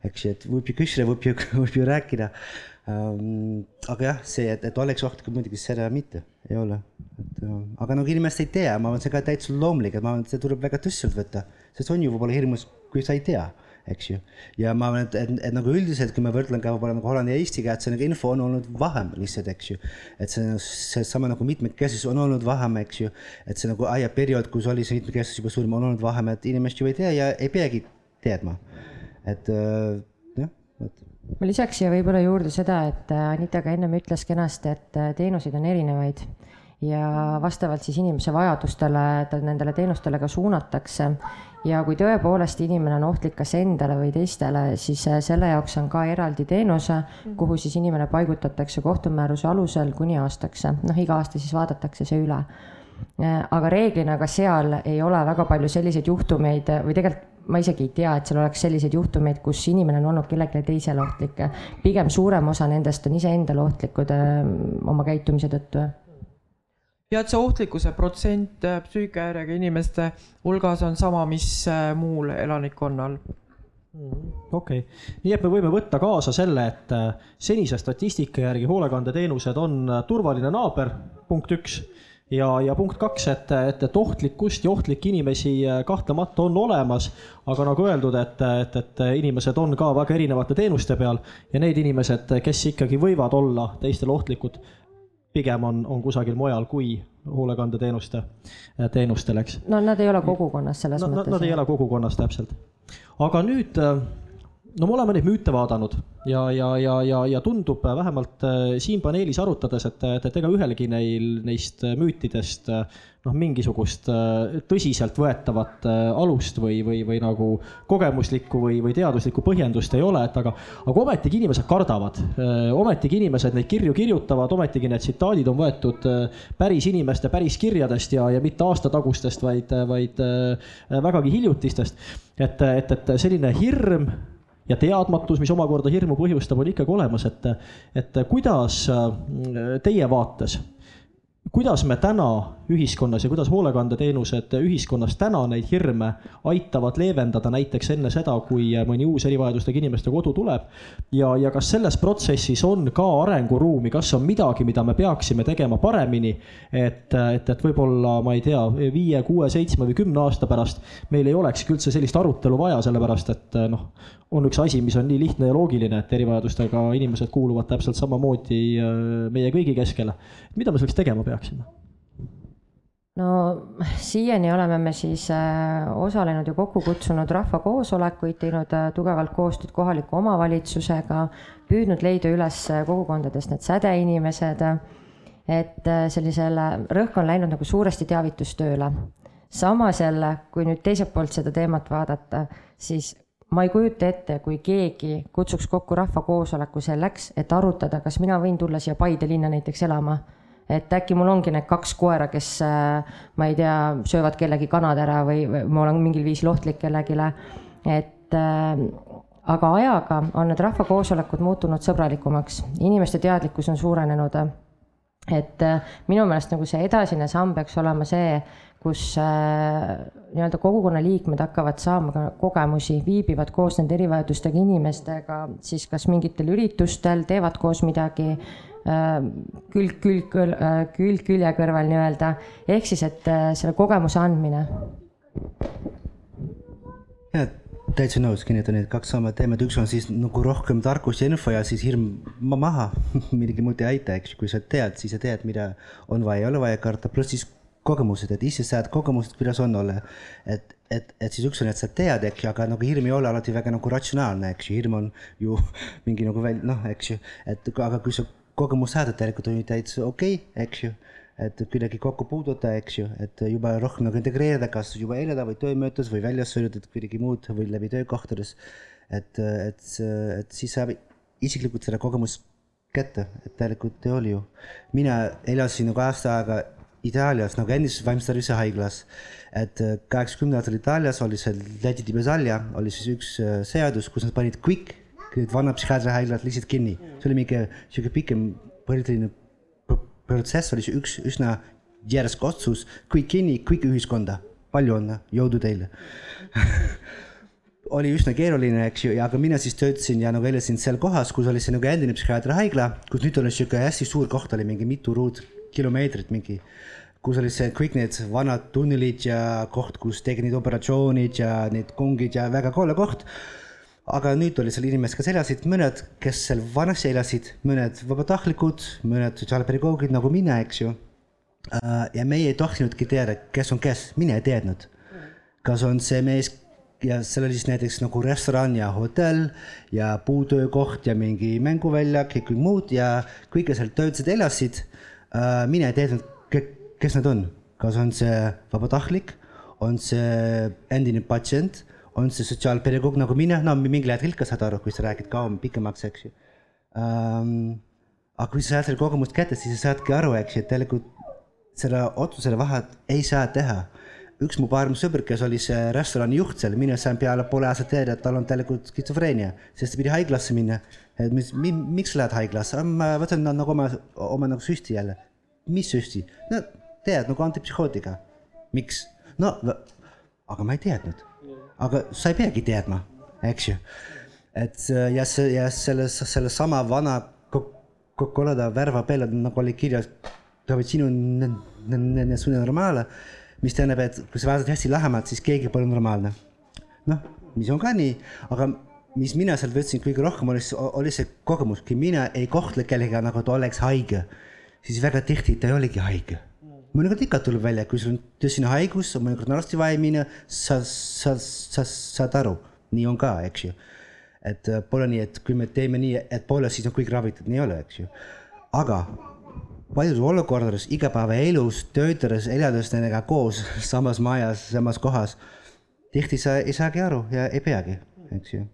eks ju, et võib ju küsida, võib ju, võib ju rääkida. Aga jah, see, et, et oleks ohtlik, muidugi seda mitte, ei ole. et äh, aga nagu inimesed ei tea, ma arvan, see ka täitsa loomulik, et ma arvan, et see tuleb väga tõsiselt võtta, sest on ju võib-olla hirmus, kui sa ei tea eks ju. ja ma arvan, et, et, et nagu üldiselt, kui ma võrdlen ka võib-olla nagu Hollandi ja Eestiga, et see nagu info on olnud vähem lihtsalt, eks ju. et see, seesama nagu mitmekesisus on olnud vähem, eks ju. et see nagu ajaperiood, kus oli see mitmekesisus juba suurem, on olnud vähem, et inimesed ju ei tea ja ei peagi teadma. et äh, jah, vot ma lisaks siia võib-olla juurde seda, et äh, Anita ka ennem ütles kenasti, et äh, teenuseid on erinevaid ja vastavalt siis inimese vajadustele ta nendele teenustele ka suunatakse ja kui tõepoolest inimene on ohtlik kas endale või teistele, siis äh, selle jaoks on ka eraldi teenuse, mhm. kuhu siis inimene paigutatakse kohtumääruse alusel kuni aastaks. noh, iga aasta siis vaadatakse see üle. Aga reeglina ka seal ei ole väga palju selliseid juhtumeid või tegelikult ma isegi ei tea, et seal oleks selliseid juhtumeid, kus inimene on olnud kellelegi teisele ohtlik. pigem suurem osa nendest on iseendale ohtlikud äh, oma käitumise tõttu ja et see ohtlikkuse protsent äh, psüühikahäirega inimeste hulgas on sama, mis äh, muul elanikkonnal mm, okei okay., nii et me võime võtta kaasa selle, et äh, senise statistika järgi hoolekandeteenused on turvaline naaber, punkt üks. Ja, ja punkt kaks, et, et, et ohtlikkust ja ohtlikke inimesi kahtlemata on olemas, aga nagu öeldud, et, et, et inimesed on ka väga erinevate teenuste peal ja need inimesed, kes ikkagi võivad olla teistele ohtlikud pigem on, on kusagil mujal kui hoolekandeteenuste, teenustel, eks. no nad ei ole kogukonnas selles no, mõttes. Nad ei ole kogukonnas täpselt. aga nüüd no me oleme neid müüte vaadanud ja, ja, ja, ja, ja tundub vähemalt äh, siin paneelis arutades, et, et, ega ühelgi neil neist müütidest noh, mingisugust äh, tõsiseltvõetavat äh, alust või, või, või nagu kogemuslikku või, või teaduslikku põhjendust ei ole, et aga, aga ometigi inimesed kardavad. ometigi inimesed neid kirju kirjutavad, ometigi need tsitaadid on võetud päris inimeste päris kirjadest ja, ja mitte aastatagustest, vaid, vaid vägagi hiljutistest. et, et, et selline hirm ja teadmatus, mis omakorda hirmu põhjustab, on ikkagi olemas, et, et kuidas äh, teie vaates kuidas me täna ühiskonnas ja kuidas hoolekandeteenused ühiskonnas täna neid hirme aitavad leevendada näiteks enne seda, kui mõni uus erivajadustega inimeste kodu tuleb. ja, ja kas selles protsessis on ka arenguruumi, kas on midagi, mida me peaksime tegema paremini, et, et, et võib-olla ma ei tea, viie, kuue, seitsme või kümne aasta pärast meil ei olekski üldse sellist arutelu vaja, sellepärast et noh, on üks asi, mis on nii lihtne ja loogiline, et erivajadustega inimesed kuuluvad täpselt samamoodi äh, meie kõigi keskele. mida me selleks tegema peaksime? No siiani oleme me siis äh, osalenud ja kokku kutsunud rahvakoosolekuid, teinud äh, tugevalt koostööd kohaliku omavalitsusega, püüdnud leida üles kogukondadest need sädeinimesed. et sellisele, rõhk on läinud nagu suuresti teavitustööle. samas jälle, kui nüüd teiselt poolt seda teemat vaadata, siis ma ei kujuta ette, kui keegi kutsuks kokku rahvakoosoleku selleks, et arutada, kas mina võin tulla siia Paide linna näiteks elama. Et äkki mul ongi need kaks koera, kes äh, ma ei tea, söövad kellegi kanad ära või, ma olen mingil viisil ohtlik kellelegi. et äh, aga ajaga on need rahvakoosolekud muutunud sõbralikumaks, inimeste teadlikkus on suurenenud. et äh, minu meelest nagu see edasine samm peaks olema see, kus äh, nii-öelda kogukonna liikmed hakkavad saama ka kogemusi, viibivad koos nende erivajadustega inimestega siis kas mingitel üritustel, teevad koos midagi äh, külg, külg, äh, külg külje kõrval nii-öelda, ehk siis, et selle kogemuse andmine. ja täitsa nõus, kinnitan need kaks sama teemat, üks on siis nagu rohkem tarkus ja info ja siis hirm maha. Midagi muud ei aita, eks ju, kui sa tead, siis sa tead, mida on vaja, ei ole vaja karta, pluss siis kogemused, et ise saad kogemused, kuidas on olla. et, et, et siis üks on, et sa tead, eks ju, aga nagu hirm ei ole alati väga nagu ratsionaalne, eks ju, hirm on ju mingi nagu väl-, noh, eks ju, et aga kui sa kogemus saad, et tegelikult on ju täitsa okei okay,, eks ju et kuidagi kokku puududa, eks ju, et juba rohkem nagu integreerida, kas juba elada või töömõõtus või väljas sõidutada kuidagi muud või läbi töökohtades. et, et, et siis saab isiklikult selle kogemust kätte, et tegelikult oli ju. mina elasin nagu aasta aega Itaalias nagu endises vaimse tervise haiglas. et kaheksakümnendatel Itaalias oli see Läti Tibesalja oli siis üks äh, seadus, kus nad panid need vanad psühhiaatriahaiglad lihtsalt kinni. see oli mingi sihuke pikem poliitiline protsess, oli üks üsna järsk otsus, quick kinni, quick ühiskonda. palju õnne, jõudu teile oli üsna keeruline, eks ju, ja aga mina siis töötasin ja nagu elasin seal kohas, kus oli see nagu endine psühhiaatriahaigla, kus nüüd oli sihuke hästi suur koht, oli mingi mitu ruutkilomeetrit mingi kus oli see kõik need vanad tunnelid ja koht, kus tegi need operatsioonid ja need kongid ja väga koole koht. Aga nüüd oli seal inimesed, kes elasid, mõned, kes seal vanasti elasid, mõned vabatahtlikud, mõned sotsiaalpedagoogid nagu mina, eks ju. ja meie ei tohtinudki teada, kes on kes, mina ei teadnud. kas on see mees ja seal oli siis näiteks nagu restoran ja hotell ja puutöökoht ja mingi mänguväljak ja kõik muud ja kõik, kes seal töötasid, elasid. mina ei teadnud kes nad on, kas on see vabatahtlik, on see endine patsient, on see sotsiaalpedagoog nagu mina, no mingil hetkel ikka saad aru, kui sa räägid kauem, pikemaks, eks ju ähm,. aga kui sa saad selle kogemust kätte, siis sa saadki aru, eks ju, et tegelikult selle otsusele vahet ei saa teha. üks mu parim sõber, kes oli see restorani juht seal, mina sain peale poole aastat teada, et tal on tegelikult skitsofreenia, sest ta pidi haiglasse minna. et mis, miks sa lähed haiglasse, ma võtan nagu oma, oma nagu süsti jälle. mis süsti? no tead nagu antipsühhootika. miks? no aga ma ei teadnud. Aga sa ei peagi teadma, eks ju. et ja see ja selles, selles sama vana koleda värva peal nagu oli kirjas, sinu normaalne, mis tähendab, et kui sa vaatad hästi lähemalt, siis keegi pole normaalne. noh, mis on ka nii, aga mis mina sealt võtsin kõige rohkem, oli, oli see kogemus, kui mina ei kohtle kellegagi nagu ta oleks haige, siis väga tihti ta ei olegi haige mõnikord ikka tuleb välja, kui sul on tõsine haigus, mõnikord on arsti vaja minna, sa, sa, sa saad aru, nii on ka, eks ju. et äh, pole nii, et kui me teeme nii, et pole, siis on kõik ravitud, nii ei ole, eks ju. aga paljudes olukordades igapäevaelus, töötades, elades nendega koos samas majas, samas kohas, tihti sa ei saagi aru ja ei peagi, eks ju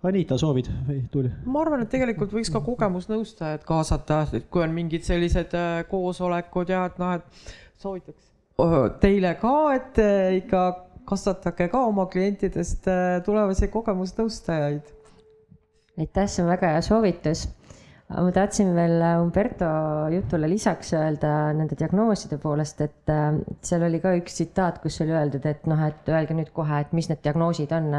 Anita, soovid või Tuuli? ma arvan, et tegelikult võiks ka kogemusnõustajad kaasata, et kui on mingid sellised äh, koosolekud ja et noh, et soovitaks teile ka, et äh, ikka kasvatage ka oma klientidest äh, tulevasi kogemusnõustajaid. aitäh, see on väga hea soovitus. ma tahtsin veel Umberto jutule lisaks öelda nende diagnooside poolest, et seal oli ka üks tsitaat, kus oli öeldud, et noh, et öelge nüüd kohe, et mis need diagnoosid on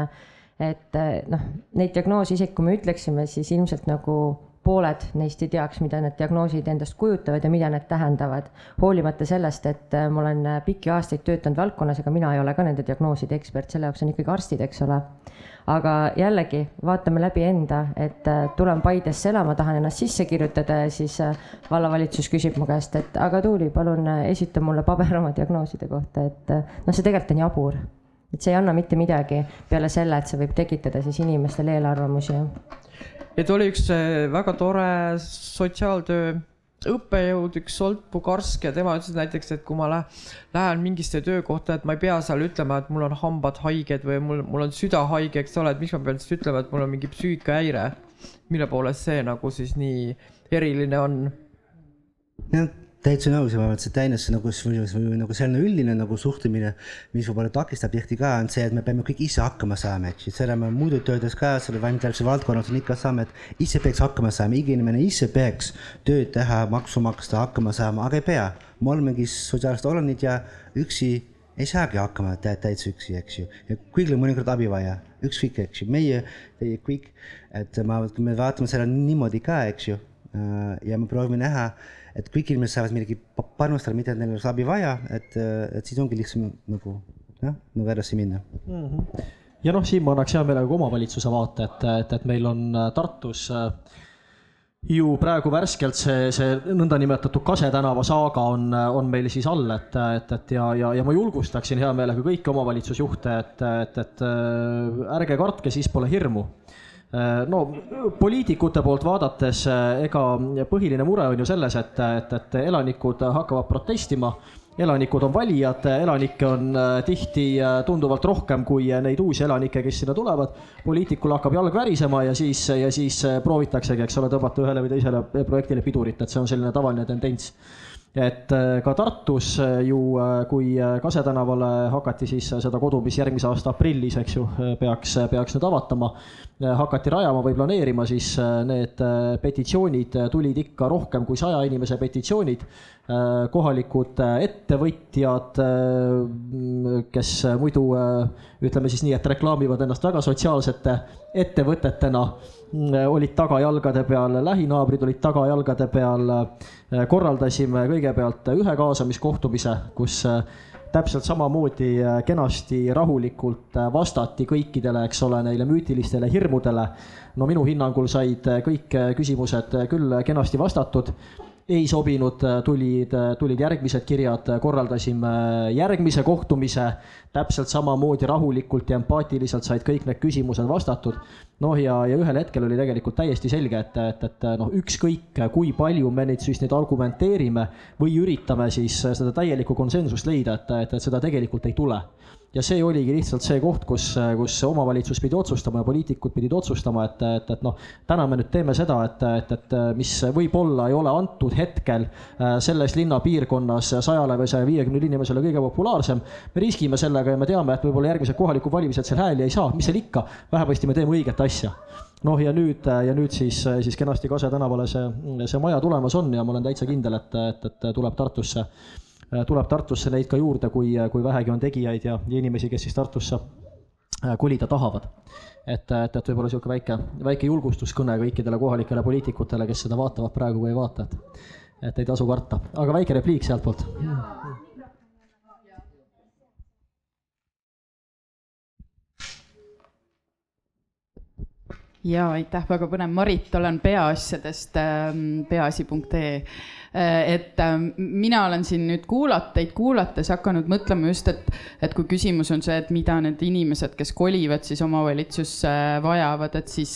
et eh, noh, neid diagnoose isegi kui me ütleksime, siis ilmselt nagu pooled neist ei teaks, mida need diagnoosid endast kujutavad ja mida need tähendavad. hoolimata sellest, et eh, ma olen pikki aastaid töötanud valdkonnas, aga mina ei ole ka nende diagnooside ekspert, selle jaoks on ikkagi arstid, eks ole. aga jällegi, vaatame läbi enda, et eh, tulen Paidesse elama, tahan ennast sisse kirjutada ja siis vallavalitsus küsib mu käest, et aga Tuuli, palun esita mulle paber oma diagnooside kohta, et noh, see tegelikult on jabur et see ei anna mitte midagi peale selle, et see võib tekitada siis inimestel eelarvamusi. et oli üks äh, väga tore sotsiaaltöö õppejõud, üks Soltpu Karsk ja tema ütles näiteks, et kui ma lähen mingisse töökohta, et ma ei pea seal ütlema, et mul on hambad haiged või mul, mul on süda haige, eks ole, et miks ma pean siis ütlema, et mul on mingi psüühikahäire. mille poolest see nagu siis nii eriline on? Täitsa nõus ja ma arvan, et see täiendas nagu, nagu selline üldine nagu suhtumine, mis võib-olla takistab tihti ka, on see, et me peame kõik ise hakkama saama, eks. Ju, seda me muidu töödes ka selle vaimse valdkonnas on ikka saame, et ise peaks hakkama saama, iga inimene ise peaks tööd teha, maksu maksta, hakkama saama, aga ei pea. me olemegi sotsiaalsed olendid ja üksi ei saagi hakkama täitsa üksi, eks ju, ja kõigil on mõnikord abi vaja, ükskõik, eks ju, meie, teie kõik, et ma, me vaatame seda niimoodi ka, eks ju, ja me proovime näha et kõik inimesed saavad midagi panustada, mida neil oleks abi vaja, et, et siis ongi lihtsam nagu jah, nagu edasi minna mm. -hmm. ja noh, siin ma annaks hea meelega omavalitsuse vaate, et, et, et meil on äh, Tartus äh, ju praegu värskelt see, see nõndanimetatud Kase tänava saaga on, on meil siis all, et, et, et ja, ja, ja ma julgustaksin hea meelega kõiki omavalitsusjuhte, et, et, et äh, ärge kartke, siis pole hirmu no poliitikute poolt vaadates, ega põhiline mure on ju selles, et, et, et elanikud hakkavad protestima elanikud on valijad, elanikke on tihti tunduvalt rohkem kui neid uusi elanikke, kes sinna tulevad. poliitikul hakkab jalg värisema ja siis, ja siis proovitaksegi, eks ole, tõmmata ühele või teisele projektile pidurit, et see on selline tavaline tendents et äh, ka Tartus äh, ju, äh, kui Kase tänavale hakati siis seda kodu, mis järgmise aasta aprillis, eks ju, peaks, peaks nüüd avatama, hakati rajama või planeerima, siis need petitsioonid tulid ikka rohkem kui saja inimese petitsioonid. kohalikud ettevõtjad, kes muidu ütleme siis nii, et reklaamivad ennast väga sotsiaalsete ettevõtetena olid tagajalgade peal, lähinaabrid olid tagajalgade peal. korraldasime kõigepealt ühe kaasamiskohtumise, kus täpselt samamoodi kenasti rahulikult vastati kõikidele, eks ole, neile müütilistele hirmudele. no minu hinnangul said kõik küsimused küll kenasti vastatud ei sobinud, tulid, tulid järgmised kirjad, korraldasime järgmise kohtumise, täpselt samamoodi rahulikult ja empaatiliselt said kõik need küsimused vastatud. noh, ja, ja ühel hetkel oli tegelikult täiesti selge, et, et, et noh, ükskõik kui palju me neid siis nüüd argumenteerime või üritame siis seda täielikku konsensust leida, et, et, et seda tegelikult ei tule ja see oligi lihtsalt see koht, kus, kus omavalitsus pidi otsustama ja poliitikud pidid otsustama, et, et, et noh, täna me nüüd teeme seda, et, et, et mis võib-olla ei ole antud hetkel äh, selles linnapiirkonnas sajale või saja viiekümnele inimesele kõige populaarsem. me riskime sellega ja me teame, et võib-olla järgmised kohalikud valimised seal hääli ei saa, mis seal ikka, vähemasti me teeme õiget asja. Noh, ja nüüd, ja nüüd siis, siis kenasti Kase tänavale see, see maja tulemas on ja ma olen täitsa kindel, et, et, et tuleb Tartusse tuleb Tartusse neid ka juurde, kui, kui vähegi on tegijaid ja, ja inimesi, kes siis Tartusse äh, kolida tahavad. et, et, et võib-olla niisugune väike, väike julgustuskõne kõikidele kohalikele poliitikutele, kes seda vaatavad praegu või ei vaata, et, et ei tasu karta, aga väike repliik sealtpoolt. ja aitäh, väga põnev, Marit, olen peaasjadest ähm, peaasi.ee Äh, et ähm, mina olen siin nüüd kuulat-, teid kuulates hakanud mõtlema just, et, et kui küsimus on see, et mida need inimesed, kes kolivad siis omavalitsusse vajavad, et siis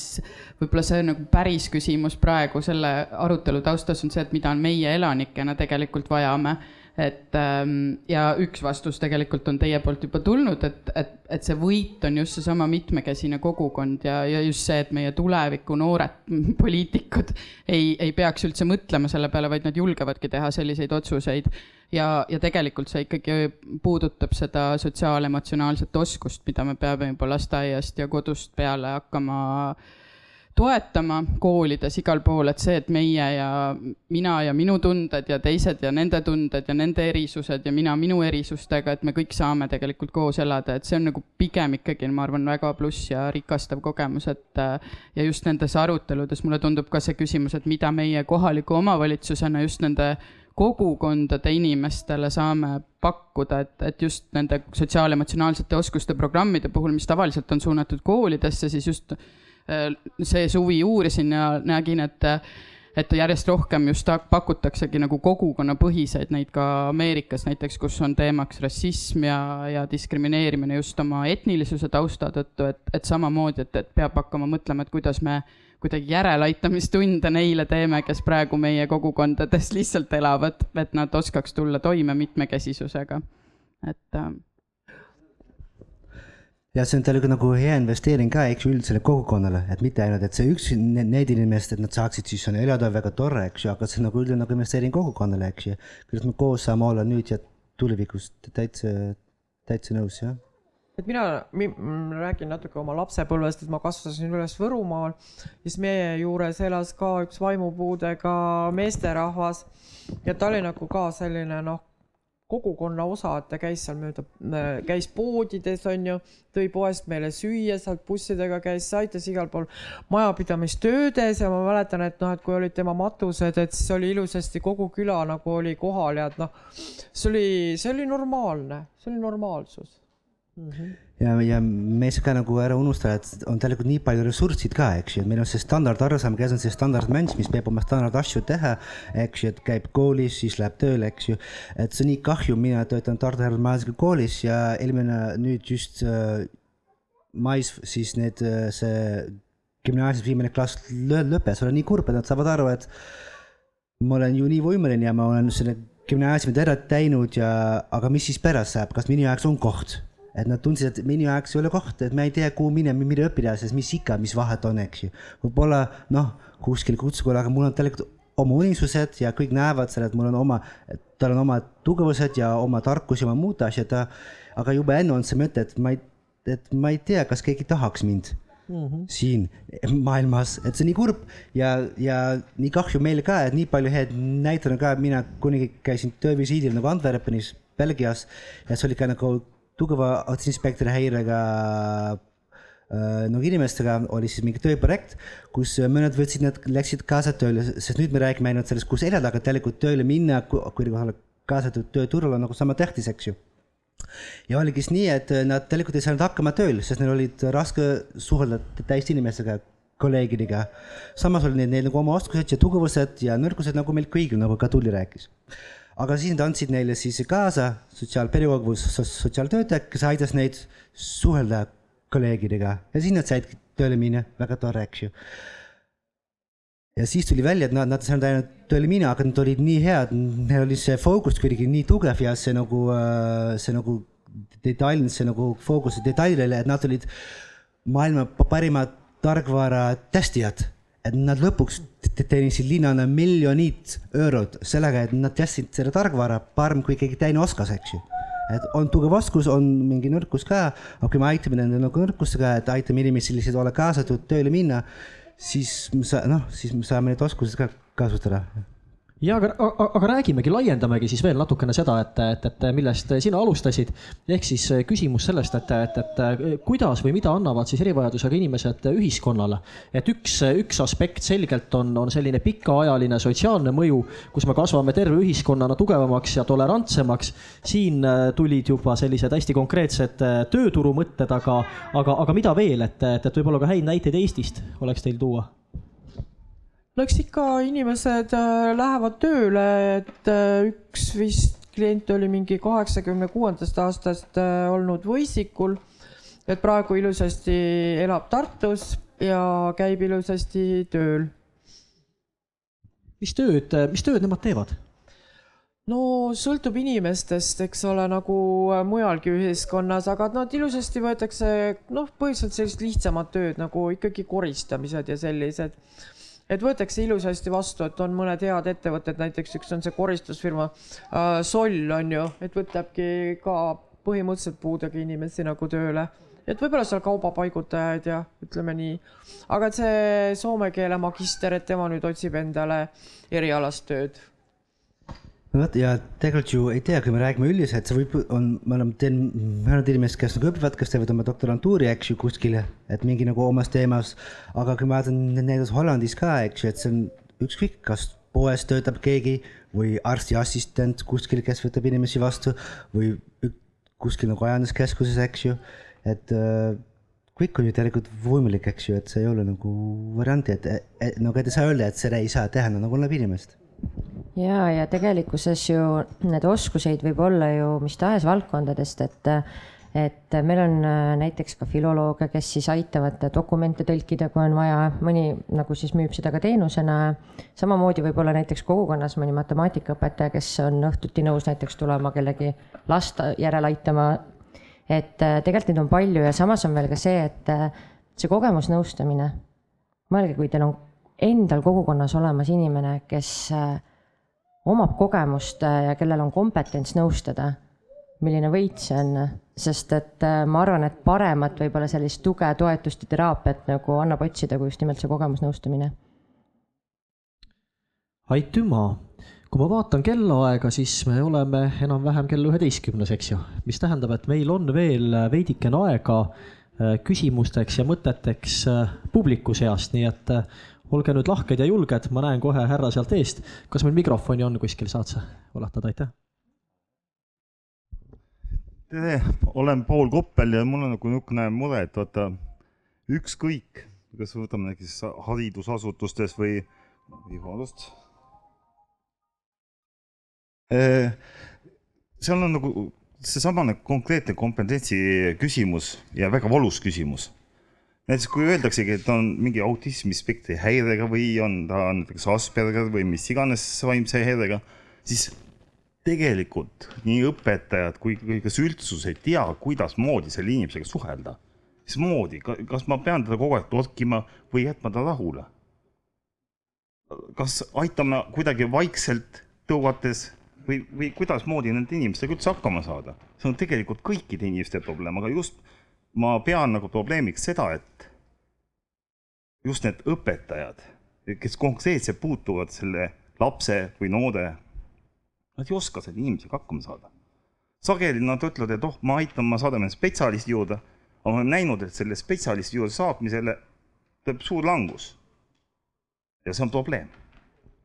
võib-olla see nagu päris küsimus praegu selle arutelu taustas on see, et mida meie elanikena tegelikult vajame et ähm, ja üks vastus tegelikult on teie poolt juba tulnud, et, et, et see võit on just seesama mitmekesine kogukond ja, ja just see, et meie tuleviku noored poliitikud ei, ei peaks üldse mõtlema selle peale, vaid nad julgevadki teha selliseid otsuseid. ja, ja tegelikult see ikkagi puudutab seda sotsiaalemotsionaalset oskust, mida me peame juba lasteaiast ja kodust peale hakkama äh, toetama koolides igal pool, et see, et meie ja mina ja minu tunded ja teised ja nende tunded ja nende erisused ja mina minu erisustega, et me kõik saame tegelikult koos elada, et see on nagu pigem ikkagi, ma arvan, väga pluss ja rikastav kogemus, et ja just nendes aruteludes mulle tundub ka see küsimus, et mida meie kohaliku omavalitsusena just nende kogukondade inimestele saame pakkuda, et, et just nende sotsiaalemotsionaalsete oskuste programmide puhul, mis tavaliselt on suunatud koolidesse, siis just see suvi uurisin ja nägin, et et järjest rohkem just pakutaksegi nagu kogukonnapõhiseid neid ka Ameerikas näiteks, kus on teemaks rassism ja, ja diskrimineerimine just oma etnilisuse tausta tõttu, et, et samamoodi, et, et peab hakkama mõtlema, et kuidas me kuidagi järeleaitamistunde neile teeme, kes praegu meie kogukondades lihtsalt elavad, et nad oskaks tulla toime mitmekesisusega, et äh, ja see on tegelikult nagu hea investeering ka, eks ju, üldisele kogukonnale, et mitte ainult, et see üks, need inimesed, et nad saaksid siis elada väga tore, eks ju, aga see on nagu üldine nagu investeering kogukonnale, eks ju. kuidas me koos saame olla nüüd ja tulevikus täitsa, täitsa nõus, jah. Et mina räägin natuke oma lapsepõlvest, et ma kasvasin üles Võrumaal, siis meie juures elas ka üks vaimupuudega meesterahvas. Ja ta oli nagu ka selline noh, kogukonna osa, et ta käis seal mööda, käis poodides, on ju, tõi poest meile süüa, sealt bussidega käis, aitas igal pool majapidamistöödes ja ma mäletan, et noh, et kui olid tema matused, et siis oli ilusasti kogu küla nagu oli kohal ja et noh, see oli, see oli normaalne, see oli normaalsus mm. -hmm. Ja, ja me ei saa ka nagu ära unustada, et on tegelikult nii palju ressurssid ka, eks ju, meil on see standard arusaam, kes on see standardmens, mis peab oma standard asju teha, eks ju, et käib koolis, siis läheb tööle, eks ju. et see on nii kahju, mina töötan Tartu Järve Majanduslikus Koolis ja eelmine nüüd just äh, mais siis need, äh, see gümnaasiumis viimane klass lõppes, olen nii kurb, et nad saavad aru, et ma olen ju nii võimeline ja ma olen selle gümnaasiumi ära teinud ja, aga mis siis pärast saab, kas minu jaoks on koht? Et nad tundsid, et minu jaoks ei ole kohta, et ma ei tea, kuhu minema, mida õppida, sest mis ikka, mis vahet on, eks ju. võib-olla noh, kuskil kutsekool, aga mul on tegelikult oma unistused ja kõik näevad seal, et mul on oma, tal on oma tugevused ja oma tarkus ja oma muud asjad, aga juba enne on see mõte, et ma ei, et ma ei tea, kas keegi tahaks mind mm -hmm. siin maailmas, et see on nii kurb ja, ja nii kahju meile ka, et nii palju häid näiteid on ka, mina kunagi käisin töövisiidil nagu Antwerpenis, Belgias ja see oli ka nagu tugeva otsinspektori häirega äh, nagu inimestega oli siis mingi tööprojekt, kus mõned võtsid, nad läksid kaasa tööle, sest nüüd me räägime ainult sellest, kus elada, aga tegelikult tööle minna, kui olla kaasatud tööturul on nagu sama tähtis, eks ju. ja oligi siis nii, et nad tegelikult ei saanud hakkama tööl, sest neil olid raske suhelda täiesti inimestega, kolleegidega. samas oli neil, neil nagu oma oskused ja tugevused ja nõrkused nagu meil kõigil, nagu ka Tulli rääkis aga siis nad andsid neile siis kaasa sotsiaalpedagoog või sotsiaaltöötaja, kes aitas neid suhelda kolleegidega. Ja siis nad said tööle minna, väga tore, eks ju. ja siis tuli välja, et nad, nad ei saanud ainult tööle minna, aga nad olid nii head, neil oli see fookus kuidagi nii tugev ja see nagu, see nagu detail, see nagu fookus detailidele, et nad olid maailma parimad tarkvara testijad et nad lõpuks teenisid linnana miljonit eurot sellega, et nad testisid selle tarkvara parem kui keegi teine oskas, eks ju. et on tugev oskus, on mingi nõrkus ka, aga kui me aitame nende nagu nõrkustega, et aitame inimesi lihtsalt olla kaasatud tööle minna, siis saa-, noh, siis me saame neid oskusi ka kasutada ja aga, aga, räägimegi, laiendamegi siis veel natukene seda, et, et, et millest sina alustasid. ehk siis küsimus sellest, et, et, et kuidas või mida annavad siis erivajadusega inimesed ühiskonnale. et üks, üks aspekt selgelt on, on selline pikaajaline sotsiaalne mõju, kus me kasvame terve ühiskonnana tugevamaks ja tolerantsemaks. siin tulid juba sellised hästi konkreetsed tööturu mõtted, aga, aga, aga mida veel, et, et, et võib-olla ka häid näiteid Eestist oleks teil tuua no eks ikka inimesed äh, lähevad tööle, et äh, üks vist klient oli mingi kaheksakümne kuuendast aastast äh, olnud Võisikul, et praegu ilusasti elab Tartus ja käib ilusasti tööl. mis tööd, mis tööd nemad teevad? no sõltub inimestest, eks ole, nagu mujalgi ühiskonnas, aga nad ilusasti võetakse noh, põhiliselt sellist lihtsamat tööd nagu ikkagi koristamised ja sellised et võetakse ilusasti vastu, et on mõned head ettevõtted, näiteks üks on see koristusfirma äh, Soll on ju, et võtabki ka põhimõtteliselt puudega inimesi nagu tööle, et võib-olla seal kaubapaigutajaid ja ütleme nii. aga et see soome keele magister, et tema nüüd otsib endale erialast tööd vot ja tegelikult ju ei tea, kui me räägime üldiselt, see võib, on, me oleme, teen, mõned inimesed, kes nagu õpivad, kes teevad oma doktorantuuri, eks ju, kuskile, et mingi nagu omas teemas. aga kui ma vaatan näiteks Hollandis ka, eks ju, et see on ükskõik, kas poes töötab keegi või arstiassistent kuskil, kes võtab inimesi vastu või kuskil nagu ajanduskeskuses, eks ju, et äh, kõik on ju tegelikult võimalik, eks ju, et see ei ole nagu varianti, et, et nagu ei saa öelda, et seda ei saa teha, nagu oleneb inimest ja, ja tegelikkuses ju need oskuseid võib olla ju mis tahes valdkondadest, et et meil on äh, näiteks ka filolooge, kes siis aitavad dokumente tõlkida, kui on vaja, mõni nagu siis müüb seda ka teenusena. samamoodi võib-olla näiteks kogukonnas mõni matemaatikaõpetaja, kes on õhtuti nõus näiteks tulema kellegi last järele aitama. et äh, tegelikult neid on palju ja samas on veel ka see, et äh, see kogemusnõustamine. mõelge, kui teil on endal kogukonnas olemas inimene, kes omab kogemust äh, ja kellel on kompetents nõustada, milline võit see on, sest et äh, ma arvan, et paremat võib-olla sellist tuge, toetust ja teraapiat nagu annab otsida, kui just nimelt see kogemusnõustamine. aitüma, kui ma vaatan kellaaega, siis me oleme enam-vähem kell üheteistkümnes, eks ju, mis tähendab, et meil on veel veidikene aega äh, küsimusteks ja mõteteks publiku seast, nii et olge nüüd lahked ja julged, ma näen kohe härra sealt eest. kas meil mikrofoni on kuskil, saad sa ulatada, aitäh. tere, olen Paul Koppel ja mul on nagu niisugune mure, et vaata ükskõik, kas võtame näiteks haridusasutustes või, vabandust. seal on nagu seesamane konkreetne kompetentsi küsimus ja väga valus küsimus näiteks kui öeldaksegi, et on mingi autismispektri häirega või on ta näiteks Asperger või mis iganes vaimse häirega, siis tegelikult nii õpetajad kui, kas üldsus ei tea, kuidasmoodi selle inimesega suhelda. mismoodi, kas ma pean teda kogu aeg torkima või jätma ta rahule? kas aitame kuidagi vaikselt tõugates või, või kuidasmoodi nende inimestega üldse hakkama saada? see on tegelikult kõikide inimeste probleem, aga just ma pean nagu probleemiks seda, et just need õpetajad, kes konkreetselt puutuvad selle lapse või noore, nad ei oska selle inimesega hakkama saada. sageli nad ütlevad, et oh, ma aitan, ma saadan spetsialisti juurde, aga ma olen näinud, et selle spetsialisti juurde saatmisele tuleb suur langus. ja see on probleem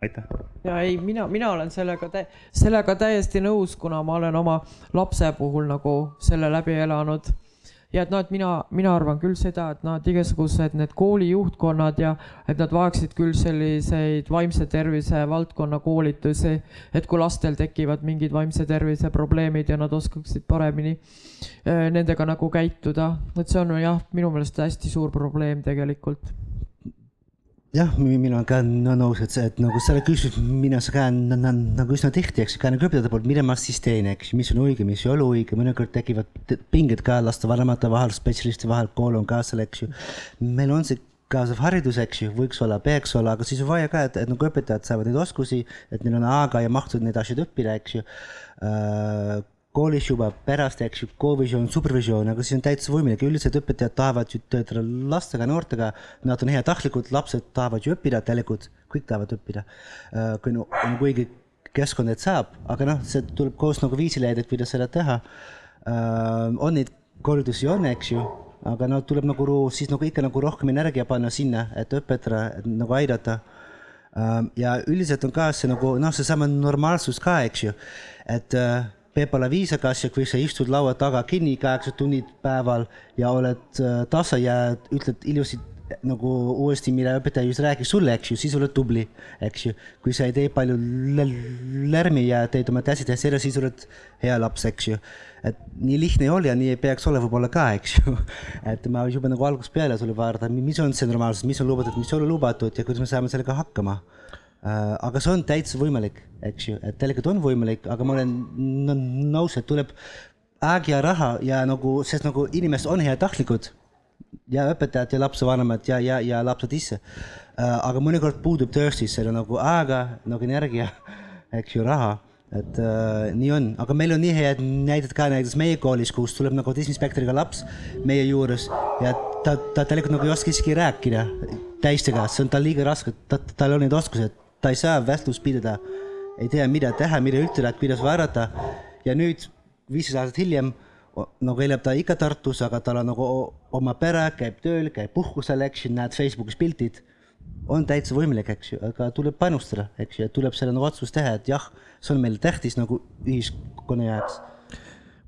aitäh. ja ei, mina, mina olen sellega sellega täiesti nõus, kuna ma olen oma lapse puhul nagu selle läbi elanud ja et noh, et mina, mina arvan küll seda, et et igasugused need koolijuhtkonnad ja et nad vajaksid küll selliseid vaimse tervise valdkonna koolitusi, et kui lastel tekivad mingid vaimse tervise probleemid ja nad oskaksid paremini äh, nendega nagu käituda, et see on jah, minu meelest hästi suur probleem tegelikult jah, mina olen ka nõus, et see, et nagu selle küsimuse mina käin nagu üsna tihti, eks ka nagu õpetajate poolt, mida ma siis teen, eks mis on õige, mis ei ole õige, mõnikord tekivad pinged ka lastevanemate vahel, spetsialisti vahel, kool on kaasal, eks ju. meil on see kaasav haridus, eks ju, võiks olla, peaks olla, aga siis on vaja ka, et, et nagu õpetajad saavad neid oskusi, et neil on aega ja mahtu neid asju õppida, eks ju äh, koolis juba pärast, eks ju, kovisioon, supervisioon, aga siis on täitsa võimalik, üldiselt õpetajad tahavad ju töötada lastega, noortega, nad on heatahtlikud, lapsed tahavad ju õppida, tegelikult kõik tahavad õppida. Äh, kui no, nagu õige keskkond, et saab, aga noh, see tuleb koos nagu viisi leida, kuidas seda teha. Äh, on neid koolitusi on, eks ju, aga no tuleb nagu siis nagu ikka nagu rohkem energia panna sinna, et õpetada, et nagu aidata äh, ja üldiselt on ka see nagu noh, seesama normaalsus ka, eks ju, et äh, peab olla viisakas ja kui sa istud laua taga kinni kaheksa tunnid päeval ja oled äh, tasa ja ütled ilusti nagu uuesti, mida õpetaja just rääkis sulle, eks ju, siis oled tubli, eks ju. kui sa ei tee palju lärmi ja teed oma ja selle, siis oled hea laps, eks ju. et nii lihtne ei ole ja nii ei peaks olema võib-olla ka, eks ju. et ma juba nagu algusest peale tuleb vaadata, mis on see normaalsus, mis on lubatud, mis ei ole lubatud ja kuidas me saame sellega hakkama aga see on täitsa võimalik, eks ju, et tegelikult on võimalik, aga ma olen nõus, et tuleb aeg ja raha ja nagu, sest nagu inimesed on heatahtlikud ja õpetajad ja lapsevanemad ja, ja, ja lapsed ise. Äh, aga mõnikord puudub tõesti selle nagu aega, nagu energia, eks ju, raha et äh, nii on, aga meil on nii head näited ka näiteks meie koolis, kus tuleb nagu autismispektriga laps meie juures ja ta, ta tegelikult nagu ei oska isegi rääkida teistega, see on tal liiga raske, ta, tal on need oskused ta ei saa vestlust pidada, ei tea, mida teha, mida ütelda, kuidas vaadata. Ja nüüd viisteist aastat hiljem nagu elab ta ikka Tartus, aga tal on nagu oma pere, käib tööl, käib puhkusel, eks ju, näed Facebookis pildid, on täitsa võimalik, eks ju, aga tuleb panustada, eks ju, tuleb selle nagu otsus teha, et jah, see on meile tähtis nagu ühiskonna jaoks.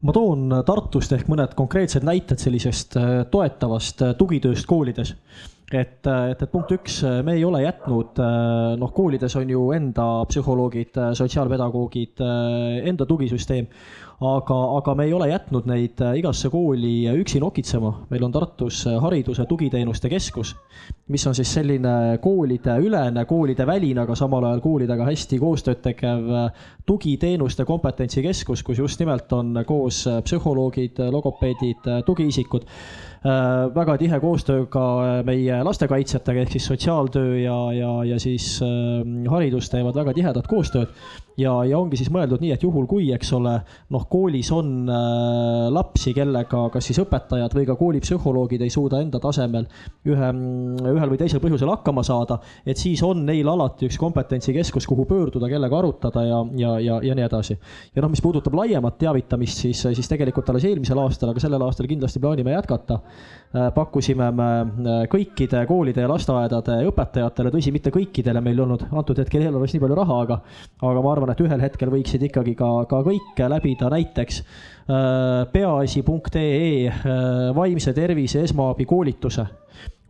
Ma toon Tartust ehk mõned konkreetsed näited sellisest äh, toetavast äh, tugitööst koolides et, et, et punkt üks, me ei ole jätnud, noh, koolides on ju enda psühholoogid, sotsiaalpedagoogid, enda tugisüsteem, aga, aga me ei ole jätnud neid igasse kooli üksi nokitsema. meil on Tartus Hariduse Tugiteenuste Keskus, mis on siis selline koolide ülene, koolide väline, aga samal ajal koolidega hästi koostööd tegev tugiteenuste kompetentsikeskus, kus just nimelt on koos psühholoogid, logopeedid, tugiisikud Äh, väga tihe koostöö ka äh, meie lastekaitsjatega ehk siis sotsiaaltöö ja, ja, ja siis äh, haridus teevad väga tihedat koostööd. Ja, ja ongi siis mõeldud nii, et juhul kui, eks ole, noh, koolis on äh, lapsi, kellega kas siis õpetajad või ka koolipsühholoogid ei suuda enda tasemel ühe, ühel või teisel põhjusel hakkama saada, et siis on neil alati üks kompetentsikeskus, kuhu pöörduda, kellega arutada ja, ja, ja, ja nii edasi. ja noh, mis puudutab laiemat teavitamist, siis, siis tegelikult alles eelmisel aastal, aga sellel aastal kindlasti plaanime jätkata Äh, pakkusime me äh, kõikide koolide ja lasteaedade õpetajatele, tõsi, mitte kõikidele, meil ei olnud antud hetkel eelarves nii palju raha, aga aga ma arvan, et ühel hetkel võiksid ikkagi ka, ka kõik läbida näiteks äh, peaasi.ee vaimse tervise esmaabi koolituse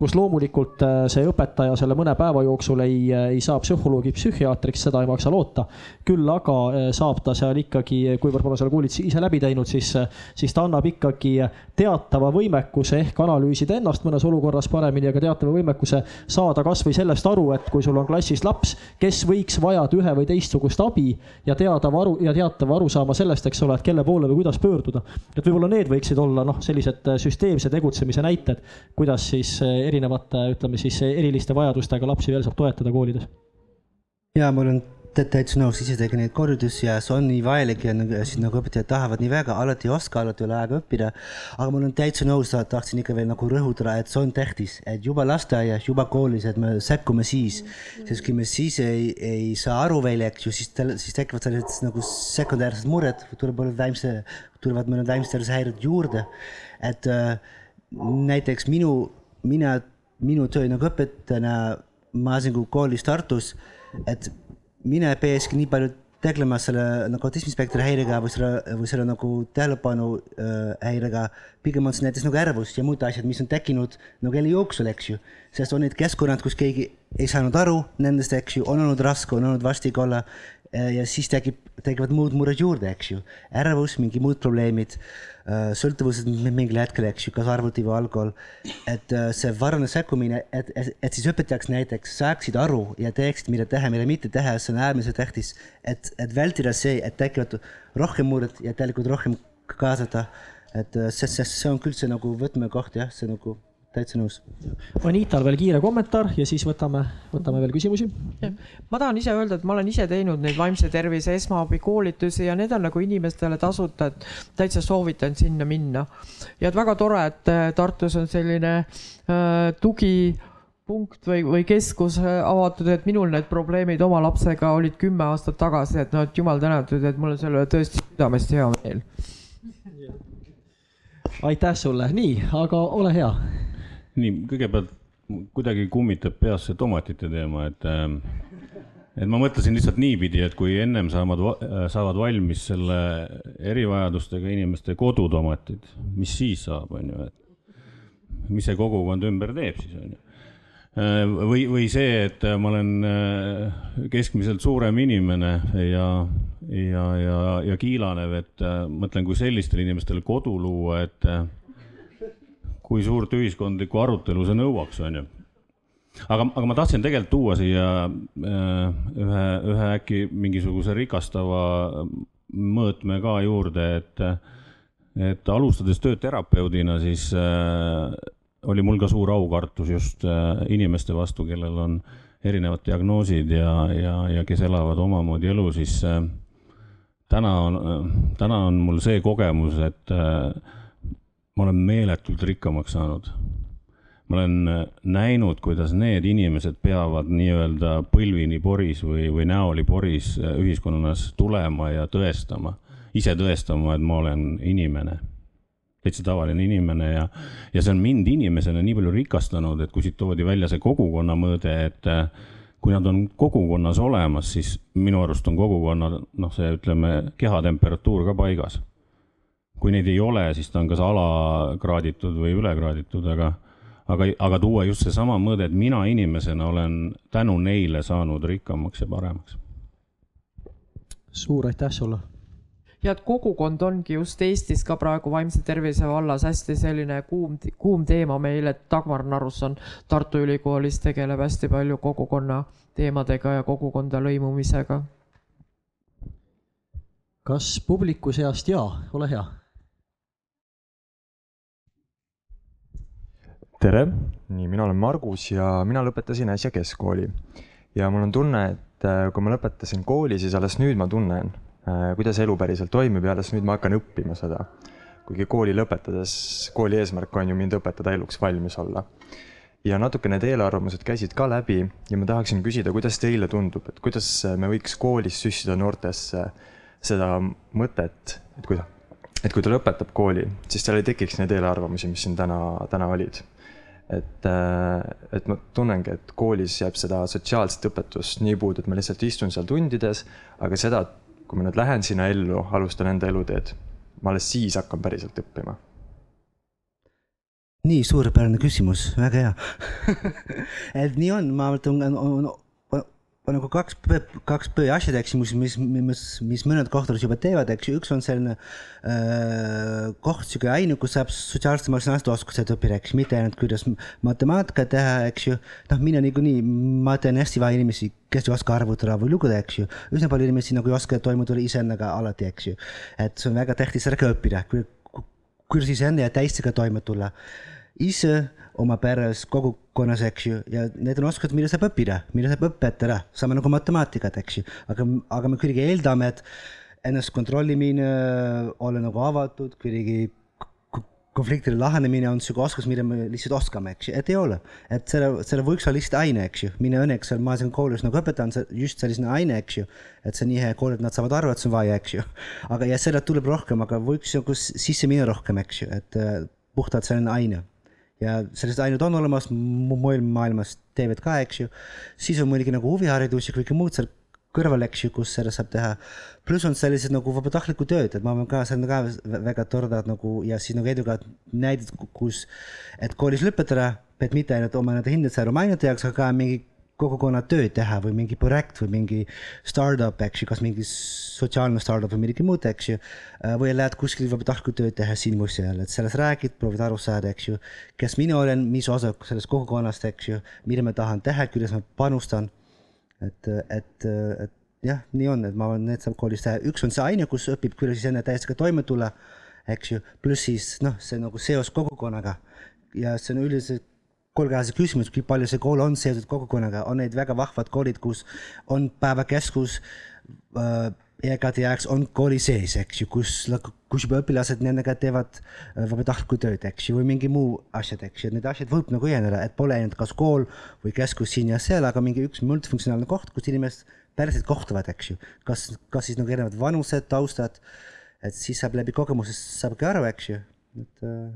kus loomulikult äh, see õpetaja selle mõne päeva jooksul ei, ei saa psühholoogi, psühhiaatriks, seda ei maksa loota. küll aga saab ta seal ikkagi, kuivõrd ma olen selle koolituse ise läbi teinud, siis, siis ta annab ikkagi teatava võimekuse ehk analüüsida ennast mõnes olukorras paremini, aga teatava võimekuse saada kasvõi sellest aru, et kui sul on klassis laps, kes võiks vajada ühe või teistsugust abi ja teadava aru ja teatava arusaama sellest, eks ole, et kelle poole või kuidas pöörduda. et võib-olla need võiksid olla noh, sellised süsteemse tegutsemise näited, kuidas siis erinevate, ütleme siis eriliste vajadustega lapsi veel saab toetada koolides? ja ma olen täitsa nõus, ise tegin neid kordusi ja see on nii vajalik ja nagu, siis nagu õpetajad tahavad nii väga, alati ei oska, alati ei ole aega õppida. aga ma olen täitsa nõus, tahtsin ikka veel nagu rõhutada, et see on tähtis, et juba lasteaias, juba koolis, et me sekkume siis, sest kui me siis ei, ei saa aru veel, eks ju, siis, siis tekivad sellised nagu sekundäärsed mured, tulevad vaimse, tulevad meil vaimse tervise häired juurde. et äh, näiteks minu, mina, minu töö nagu õpetajana Maasingu koolis Tartus, et mina ei peakski nii palju tegelema selle nagu autismispektri häirega või selle, või selle nagu tähelepanu äh, häirega. pigem on see näiteks nagu ärevus ja muud asjad, mis on tekkinud nagu elu jooksul, eks ju. sest on need keskkonnad, kus keegi ei saanud aru nendest, eks ju, on olnud raske, on olnud vastik olla ja siis tekib, tekivad muud mured juurde, eks ju. ärevus, mingi muud probleemid Äh, sõltuvused mingil hetkel, eks ju, kas arvuti või alkohol. et äh, see varane sekkumine, et, et, et siis õpetajaks näiteks saaksid aru ja teeksid, mida teha, mida mitte teha, see on äärmiselt tähtis. et, et vältida see, et tekivad rohkem mured ja tegelikult rohkem kaasata. et äh, see, see, see on küll see nagu võtmekoht jah, see nagu täitsa nõus. Anital veel kiire kommentaar ja siis võtame, võtame veel küsimusi. ma tahan ise öelda, et ma olen ise teinud neid vaimse tervise esmaabikoolitusi ja need on nagu inimestele tasuta, et täitsa soovitan sinna minna. ja et väga tore, et äh, Tartus on selline äh, tugi punkt või, või keskus äh, avatud, et minul need probleemid oma lapsega olid kümme aastat tagasi, et noh, et jumal tänatud, et mul on selle üle tõesti südamest hea meel. aitäh sulle, nii, aga ole hea nii, kõigepealt kuidagi kummitab peas see tomatite teema, et äh, et ma mõtlesin lihtsalt niipidi, et kui ennem saavad, saavad valmis selle erivajadustega inimeste kodutomatid, mis siis saab, on ju, et mis see kogukond ümber teeb siis, on ju. Äh, või, või see, et ma olen äh, keskmiselt suurem inimene ja, ja, ja, ja kiilanev, et mõtlen, kui sellistele inimestele kodu luua, et kui suurt ühiskondlikku arutelu see nõuaks, on ju. aga, aga ma tahtsin tegelikult tuua siia äh, ühe, ühe äkki mingisuguse rikastava mõõtme ka juurde, et, et alustades tööd terapeudina, siis äh, oli mul ka suur aukartus just äh, inimeste vastu, kellel on erinevad diagnoosid ja, ja, ja kes elavad omamoodi elu, siis äh, täna on, täna on mul see kogemus, et äh, ma olen meeletult rikkamaks saanud. ma olen äh, näinud, kuidas need inimesed peavad nii-öelda põlvini poris või, või näoli poris äh, ühiskonnas tulema ja tõestama, ise tõestama, et ma olen inimene täitsa tavaline inimene ja, ja see on mind inimesena nii palju rikastanud, et kui siit toodi välja see kogukonna mõõde, et äh, kui nad on kogukonnas olemas, siis minu arust on kogukonna noh, see ütleme, kehatemperatuur ka paigas kui neid ei ole, siis ta on kas alakraaditud või ülekraaditud, aga, aga, aga tuua just seesama mõõde, et mina inimesena olen tänu neile saanud rikkamaks ja paremaks. suur aitäh sulle ja et kogukond ongi just Eestis ka praegu vaimse tervise vallas hästi selline kuum, kuum teema meil, et Dagmar Narusson Tartu Ülikoolis tegeleb hästi palju kogukonna teemadega ja kogukonda lõimumisega. kas publiku seast jaa, ole hea tere, nii, mina olen Margus ja mina lõpetasin äsja keskkooli. ja mul on tunne, et äh, kui ma lõpetasin kooli, siis alles nüüd ma tunnen, äh, kuidas elu päriselt toimib ja alles nüüd ma hakkan õppima seda. kuigi kooli lõpetades, kooli eesmärk on ju mind õpetada eluks valmis olla. ja natuke need eelarvamused käisid ka läbi ja ma tahaksin küsida, kuidas teile tundub, et kuidas me võiks koolis süstida noortesse seda mõtet, et kui, et kui ta lõpetab kooli, siis tal ei tekiks neid eelarvamusi, mis siin täna, täna olid et, äh, et ma tunnengi, et koolis jääb seda sotsiaalset õpetust nii puudu, et ma lihtsalt istun seal tundides, aga seda, kui ma nüüd lähen sinna ellu, alustan enda eluteed, ma alles siis hakkan päriselt õppima. nii suurepärane küsimus, väga hea et nii on, ma mõtlen, on, on nagu kaks, kaks põhiasjad, eks ju, mis, mis, mis, mis mõned kohturid juba teevad, eks ju, üks on selline äh, koht, sihuke aine, kus saab sotsiaalsed emotsionaalsed oskused õppida, eks mitte ainult kuidas matemaatikat teha, eks ju. noh, mina niikuinii, ma tean hästi vähe inimesi, kes ei oska arvutada või lugeda, eks ju. üsna palju inimesi nagu ei oska toime tulla iseendaga alati, eks ju. et see on väga tähtis ära ka õppida, kuidas iseenda ja teistega toime tulla ise oma peres, kogukonnas, eks ju, ja need on oskused, mida saab õppida, mida saab õpetada, sama nagu matemaatikat, eks ju, aga, aga me kuidagi eeldame, et ennast kontrollimine, olla nagu avatud, kuidagi konfliktide lahenemine on sihuke oskus, mida me lihtsalt oskame, eks ju, et ei ole. et selle, selle võiks olla lihtsalt aine, eks ju, mina õnneks seal, ma siin koolis nagu õpetan just selline aine, eks ju. et see on nii hea kool, et nad saavad aru, et see on vaja, eks ju. aga, ja seda tuleb rohkem, aga võiks nagu sisse minna rohkem, eks ju, et uh, puhtalt selline aine ja sellised ained on olemas, mujal maailmas teevad ka, eks ju. siis on muidugi nagu huviharidus ja kõike muud seal kõrval, eks ju, kus seda saab teha. pluss on sellised nagu vabatahtliku tööd, et ma olen ka, see on ka väga toredad nagu ja siis nagu edukad näited, kus, et koolis lõpetada, et mitte ainult oma nende hindade saada oma ainete jaoks, aga ka mingi kogukonna tööd teha või mingi projekt või mingi startup, eks ju, kas mingi sotsiaalne startup või midagi muud, eks ju. Äh, või lähed kuskil vabatahtlikku tööd teha siin museal, et sellest räägid, proovid aru saada, eks ju. kes mina olen, mis osa sellest kogukonnast, eks ju, mida ma tahan teha, kuidas ma panustan. et, et, et jah, nii on, et ma arvan, need saab koolis teha, üks on see aine, kus õpib, kuidas enne täiesti toime tulla, eks ju, pluss siis noh, see nagu seos kogukonnaga ja see on üldiselt koolikaasa küsimus, kui palju see kool on seotud kogukonnaga, on neid väga vahvad koolid, kus on päevakeskus äh,, eakad jääks, on kooli sees, eks ju, kus, kus juba õpilased nendega teevad äh, vabatahtlikku tööd, eks ju, või mingi muu asjad, eks ju, need asjad võib nagu ühendada, et pole ainult kas kool või keskus siin ja seal, aga mingi üks multifunktsionaalne koht, kus inimesed päriselt kohtuvad, eks ju. kas, kas siis nagu erinevad vanused, taustad, et siis saab läbi kogemusest saabki aru, eks ju, et äh,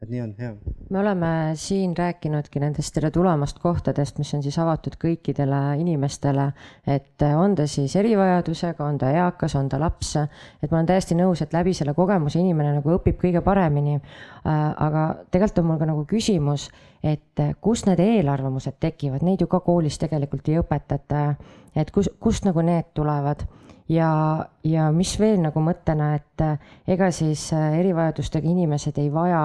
et nii on, jah. me oleme siin rääkinudki nendest tere tulemast kohtadest, mis on siis avatud kõikidele inimestele, et on ta siis erivajadusega, on ta eakas, on ta laps, et ma olen täiesti nõus, et läbi selle kogemuse inimene nagu õpib kõige paremini. Äh, aga tegelikult on mul ka nagu küsimus, et kust need eelarvamused tekivad, neid ju ka koolis tegelikult ei õpetata, et kus, kust nagu need tulevad? Ja, ja mis veel nagu mõttena, et ega siis erivajadustega inimesed ei vaja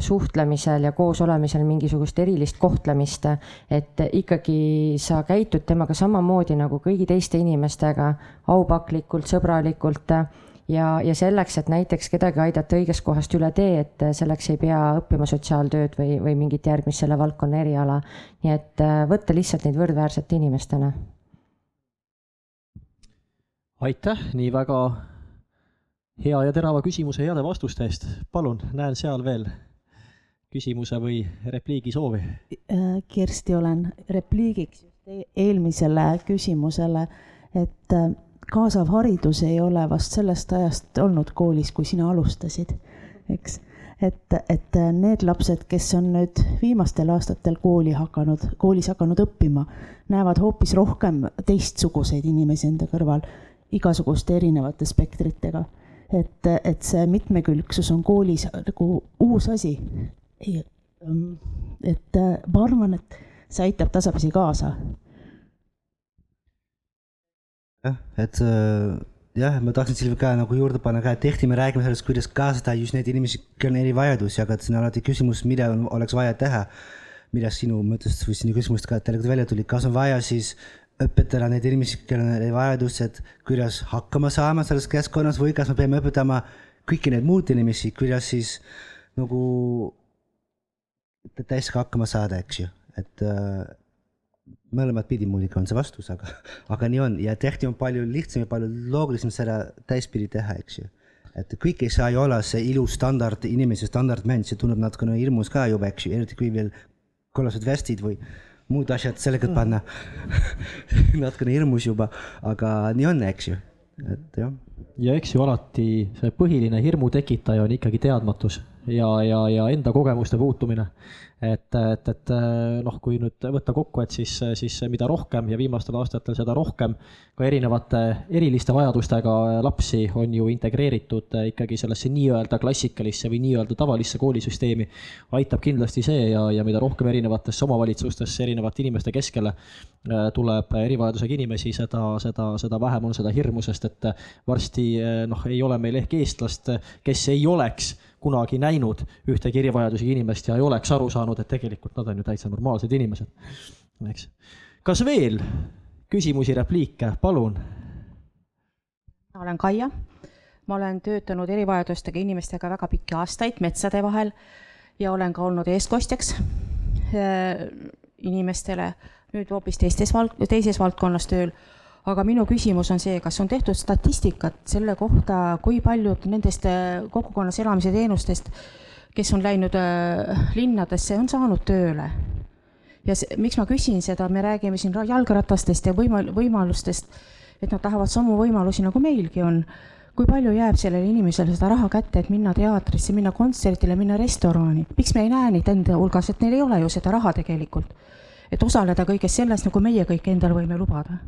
suhtlemisel ja koosolemisel mingisugust erilist kohtlemist, et ikkagi sa käitud temaga samamoodi nagu kõigi teiste inimestega, aupaklikult, sõbralikult ja, ja selleks, et näiteks kedagi aidata õigest kohast üle tee, et selleks ei pea õppima sotsiaaltööd või, või mingit järgmist selle valdkonna eriala. nii et äh, võtta lihtsalt neid võrdväärsete inimestena. aitäh nii väga hea ja terava küsimuse heade vastuste eest. palun, näen seal veel küsimuse või repliigi soovi? Äh, Kersti, olen repliigiks e-, eelmisele küsimusele, et äh, kaasav haridus ei ole vast sellest ajast olnud koolis, kui sina alustasid, eks. et, et need lapsed, kes on nüüd viimastel aastatel kooli hakanud, koolis hakanud õppima, näevad hoopis rohkem teistsuguseid inimesi enda kõrval, igasuguste erinevate spektritega et, et see mitmekülgsus on koolis nagu uus asi, ei, ähm, et äh, ma arvan, et see aitab tasapisi kaasa. jah, et äh, jah, ma tahtsin Silvi ka nagu juurde panna ka, et tihti me räägime sellest, kuidas kaasata just neid inimesi, kellel on erivajadusi, aga see on alati küsimus, mida on, oleks vaja teha. mida sinu mõttest või sinu küsimust ka tegelikult välja tuli, kas on vaja siis õpetada neid inimesi, kellel on erivajadused, kuidas hakkama saama selles keskkonnas või kas me peame õpetama kõiki neid muud inimesi, kuidas siis nagu täiskasvanu hakkama saada, eks ju, et äh, mõlemat pidi muidugi on see vastus, aga, aga nii on. Ja tihti on palju lihtsam ja palju loogilisem seda täispidi teha, eks ju. et kõik ei saa ju olla see ilus standard, inimese standardmäng, see tundub natukene hirmus ka juba, eks ju, eriti kui veel kollased vestid või muud asjad sellega panna. Natukene hirmus juba, aga nii on, eks ju, et jah. ja eks ju alati see põhiline hirmu tekitaja on ikkagi teadmatus ja, ja, ja enda kogemuste puutumine. et, et, et noh, kui nüüd võtta kokku, et siis, siis mida rohkem ja viimastel aastatel seda rohkem ka erinevate eriliste vajadustega lapsi on ju integreeritud ikkagi sellesse nii-öelda klassikalisse või nii-öelda tavalisse koolisüsteemi, aitab kindlasti see ja, ja mida rohkem erinevatesse omavalitsustesse erinevate inimeste keskele äh, tuleb erivajadusega inimesi, seda, seda, seda vähem on seda hirmu, sest et varsti noh, ei ole meil ehk eestlast, kes ei oleks kunagi näinud ühtegi erivajadusega inimest ja ei oleks aru saanud, et tegelikult nad on ju täitsa normaalsed inimesed, eks. kas veel küsimusi, repliike, palun? ma olen Kaia, ma olen töötanud erivajadustega inimestega väga pikki aastaid metsade vahel ja olen ka olnud eestkostjaks äh, inimestele, nüüd hoopis teistes vald-, teises valdkonnas tööl aga minu küsimus on see, kas on tehtud statistikat selle kohta, kui paljud nendest äh, kogukonnas elamise teenustest, kes on läinud äh, linnadesse, on saanud tööle? ja see, miks ma küsin seda, me räägime siin jalgratastest ja võimal-, võimalustest, et nad tahavad samu võimalusi, nagu meilgi on. kui palju jääb sellele inimesele seda raha kätte, et minna teatrisse, minna kontserdile, minna restorani, miks me ei näe neid enda hulgas, et neil ei ole ju seda raha tegelikult, et osaleda kõiges selles, nagu meie kõik endale võime lubada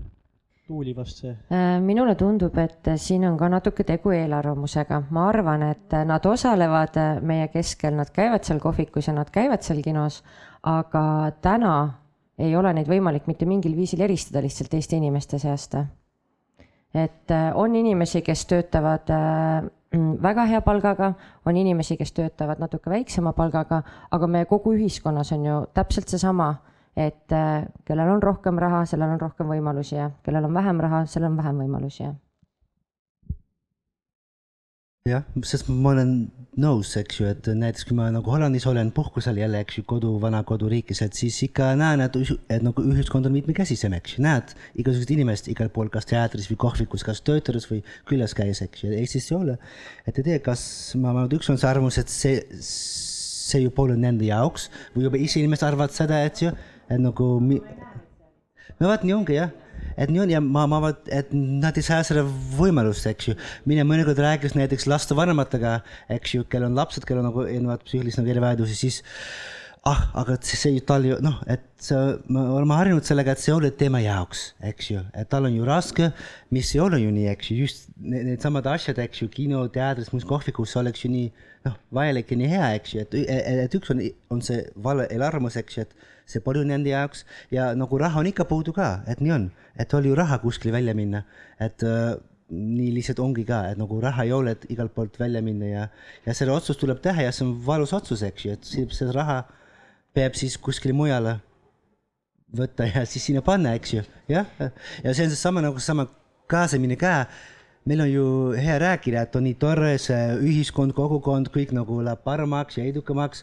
Tuuli vast see? Äh, minule tundub, et siin on ka natuke tegu eelarvamusega. ma arvan, et nad osalevad meie keskel, nad käivad seal kohvikus ja nad käivad seal kinos, aga täna ei ole neid võimalik mitte mingil viisil eristada lihtsalt Eesti inimeste seast. et äh, on inimesi, kes töötavad äh, väga hea palgaga, on inimesi, kes töötavad natuke väiksema palgaga, aga meie kogu ühiskonnas on ju täpselt seesama et äh, kellel on rohkem raha, sellel on rohkem võimalusi ja kellel on vähem raha, sellel on vähem võimalusi ja. jah, sest ma olen nõus, eks ju, et näiteks kui ma nagu Hollandis olen puhkusel jälle, eks ju, kodu, vana koduriigis, et siis ikka näen, et, et nagu ühiskond on mitmekesisem, eks ju, näed igasugused inimesed igal pool, kas teatris või kohvikus, kas töötades või külas käies, eks ju, Eestis ei ole. et ei tea, kas ma, ma, üks on see arvamus, et see, see ju pole nende jaoks või juba ise inimesed arvavad seda, et ju et nagu mi... no vot nii ongi jah, et nii on ja ma, ma vaat, et nad ei saa seda võimalust, eks ju. mine mõnikord rääkides näiteks lastevanematega, eks ju, kellel on lapsed, kellel on nagu erinevad psüühilised nagu erivajadusi, siis ah, aga see ju tal ju noh, et see, me oleme harjunud sellega, et see ole tema jaoks, eks ju, et tal on ju raske, mis ei ole ju nii, eks ju, just needsamad asjad, eks ju, kino, teatris, kohvikus oleks ju nii noh, vajalik ja nii hea, eks ju, et, et üks on, on see vale arvamus, eks ju, et see pole nende jaoks ja nagu raha on ikka puudu ka, et nii on, et oli ju raha kuskile välja minna, et äh, nii lihtsalt ongi ka, et nagu raha ei ole, et igalt poolt välja minna ja, ja selle otsus tuleb teha ja see on valus otsus, eks ju, et seda raha peab siis kuskile mujale võtta ja siis sinna panna, eks ju, jah. ja see on seesama nagu seesama kaasamine ka. meil on ju hea rääkida, et on nii tore see ühiskond, kogukond, kõik nagu läheb paremaks ja edukamaks.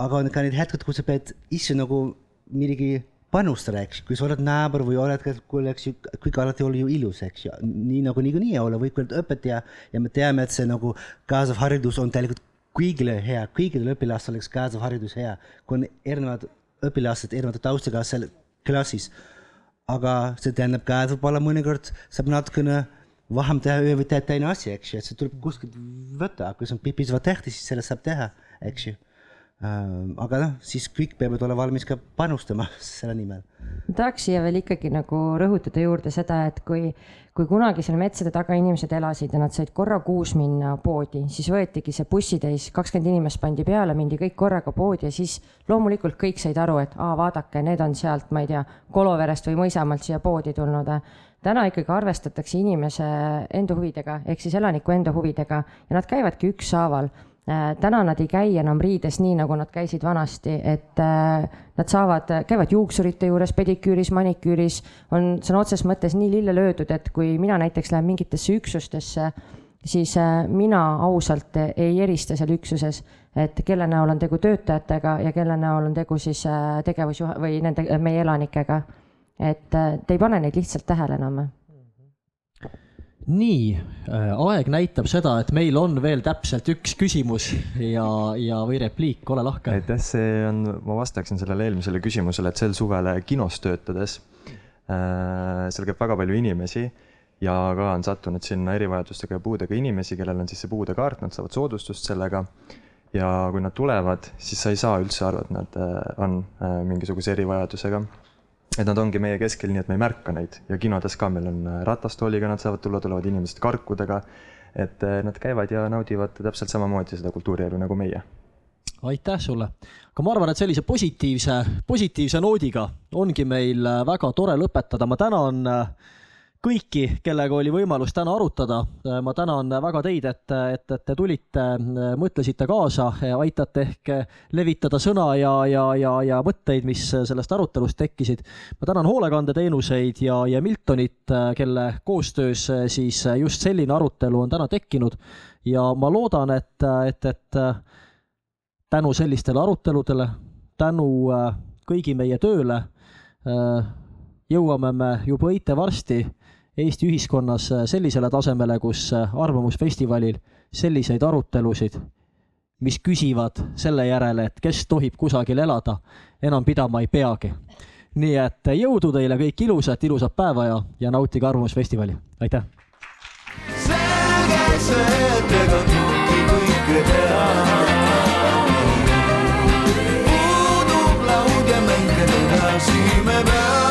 Aga on ka need hetked, kus sa pead ise nagu midagi panustada, eks, kui sa oled naaber või oled, eks ju, kõik alati ei ole ju ilus, eks ju, nii nagu niikuinii ei ole, võib küll õpetaja ja me teame, et see nagu kaasav haridus on tegelikult kõigile hea, kõigile õpilastele oleks kaasav haridus hea, kui on erinevad õpilased erinevate taustaga seal klassis. aga see tähendab ka, et võib-olla mõnikord saab natukene vähem teha ühe või teine asi, eks ju, et see tuleb kuskilt võtta, kui see on piisavalt tähtis, siis sellest saab teha, eks ju. Äh, aga noh, siis kõik peavad olema valmis ka panustama selle nimel. ma tahaks siia veel ikkagi nagu rõhutada juurde seda, et kui, kui kunagi seal metsade taga inimesed elasid ja nad said korra kuus minna poodi, siis võetigi see bussitäis, kakskümmend inimest pandi peale, mindi kõik korraga poodi ja siis loomulikult kõik said aru, et aa, vaadake, need on sealt, ma ei tea, Koloverest või Mõisamaalt siia poodi tulnud täna ikkagi arvestatakse inimese enda huvidega ehk siis elaniku enda huvidega ja nad käivadki ükshaaval Äh, täna nad ei käi enam riides nii, nagu nad käisid vanasti, et äh, nad saavad, käivad juuksurite juures, pediküüris, maniküüris, on sõna otseses mõttes nii lille löödud, et kui mina näiteks lähen mingitesse üksustesse, siis äh, mina ausalt ei erista seal üksuses, et kelle näol on tegu töötajatega ja kelle näol on tegu siis tegevusjuhe või nende, meie elanikega. et te ei pane neid lihtsalt tähele enam nii, äh, aeg näitab seda, et meil on veel täpselt üks küsimus ja, ja, või repliik, ole lahke. aitäh, see on, ma vastaksin sellele eelmisele küsimusele, et sel suvel kinos töötades äh,, seal käib väga palju inimesi ja ka on sattunud sinna erivajadustega ja puudega inimesi, kellel on siis see puudekaart, nad saavad soodustust sellega. ja kui nad tulevad, siis sa ei saa üldse aru, et nad äh, on äh, mingisuguse erivajadusega. Et nad ongi meie keskel, nii et me ei märka neid. Ja kinodes ka meil on äh, ratastooliga, nad saavad tulla, tulevad inimesed karkudega. et nad käivad ja naudivad täpselt samamoodi seda kultuurielu nagu meie. Aitäh sulle, aga ma arvan, et sellise positiivse, positiivse noodiga ongi meil väga tore lõpetada, ma tänan äh, kõiki, kellega oli võimalus täna arutada. ma tänan väga teid, et, et, et te tulite, mõtlesite kaasa, aitate ehk levitada sõna ja, ja, ja, ja mõtteid, mis sellest arutelust tekkisid. ma tänan hoolekandeteenuseid ja, ja Miltonit, kelle koostöös siis just selline arutelu on täna tekkinud. ja ma loodan, et, et, et tänu sellistele aruteludele, tänu kõigi meie tööle jõuame me juba õite varsti Eesti ühiskonnas äh, sellisele tasemele, kus äh, Arvamusfestivalil selliseid arutelusid, mis küsivad selle järele, et kes tohib kusagil elada, enam pidama ei peagi. nii et äh, jõudu teile kõik ilusat, ilusat päeva ja, ja nautige Arvamusfestivali, aitäh! selge see, et ega kõike kõike teha. puudub laud ja mäng, edasi me peame.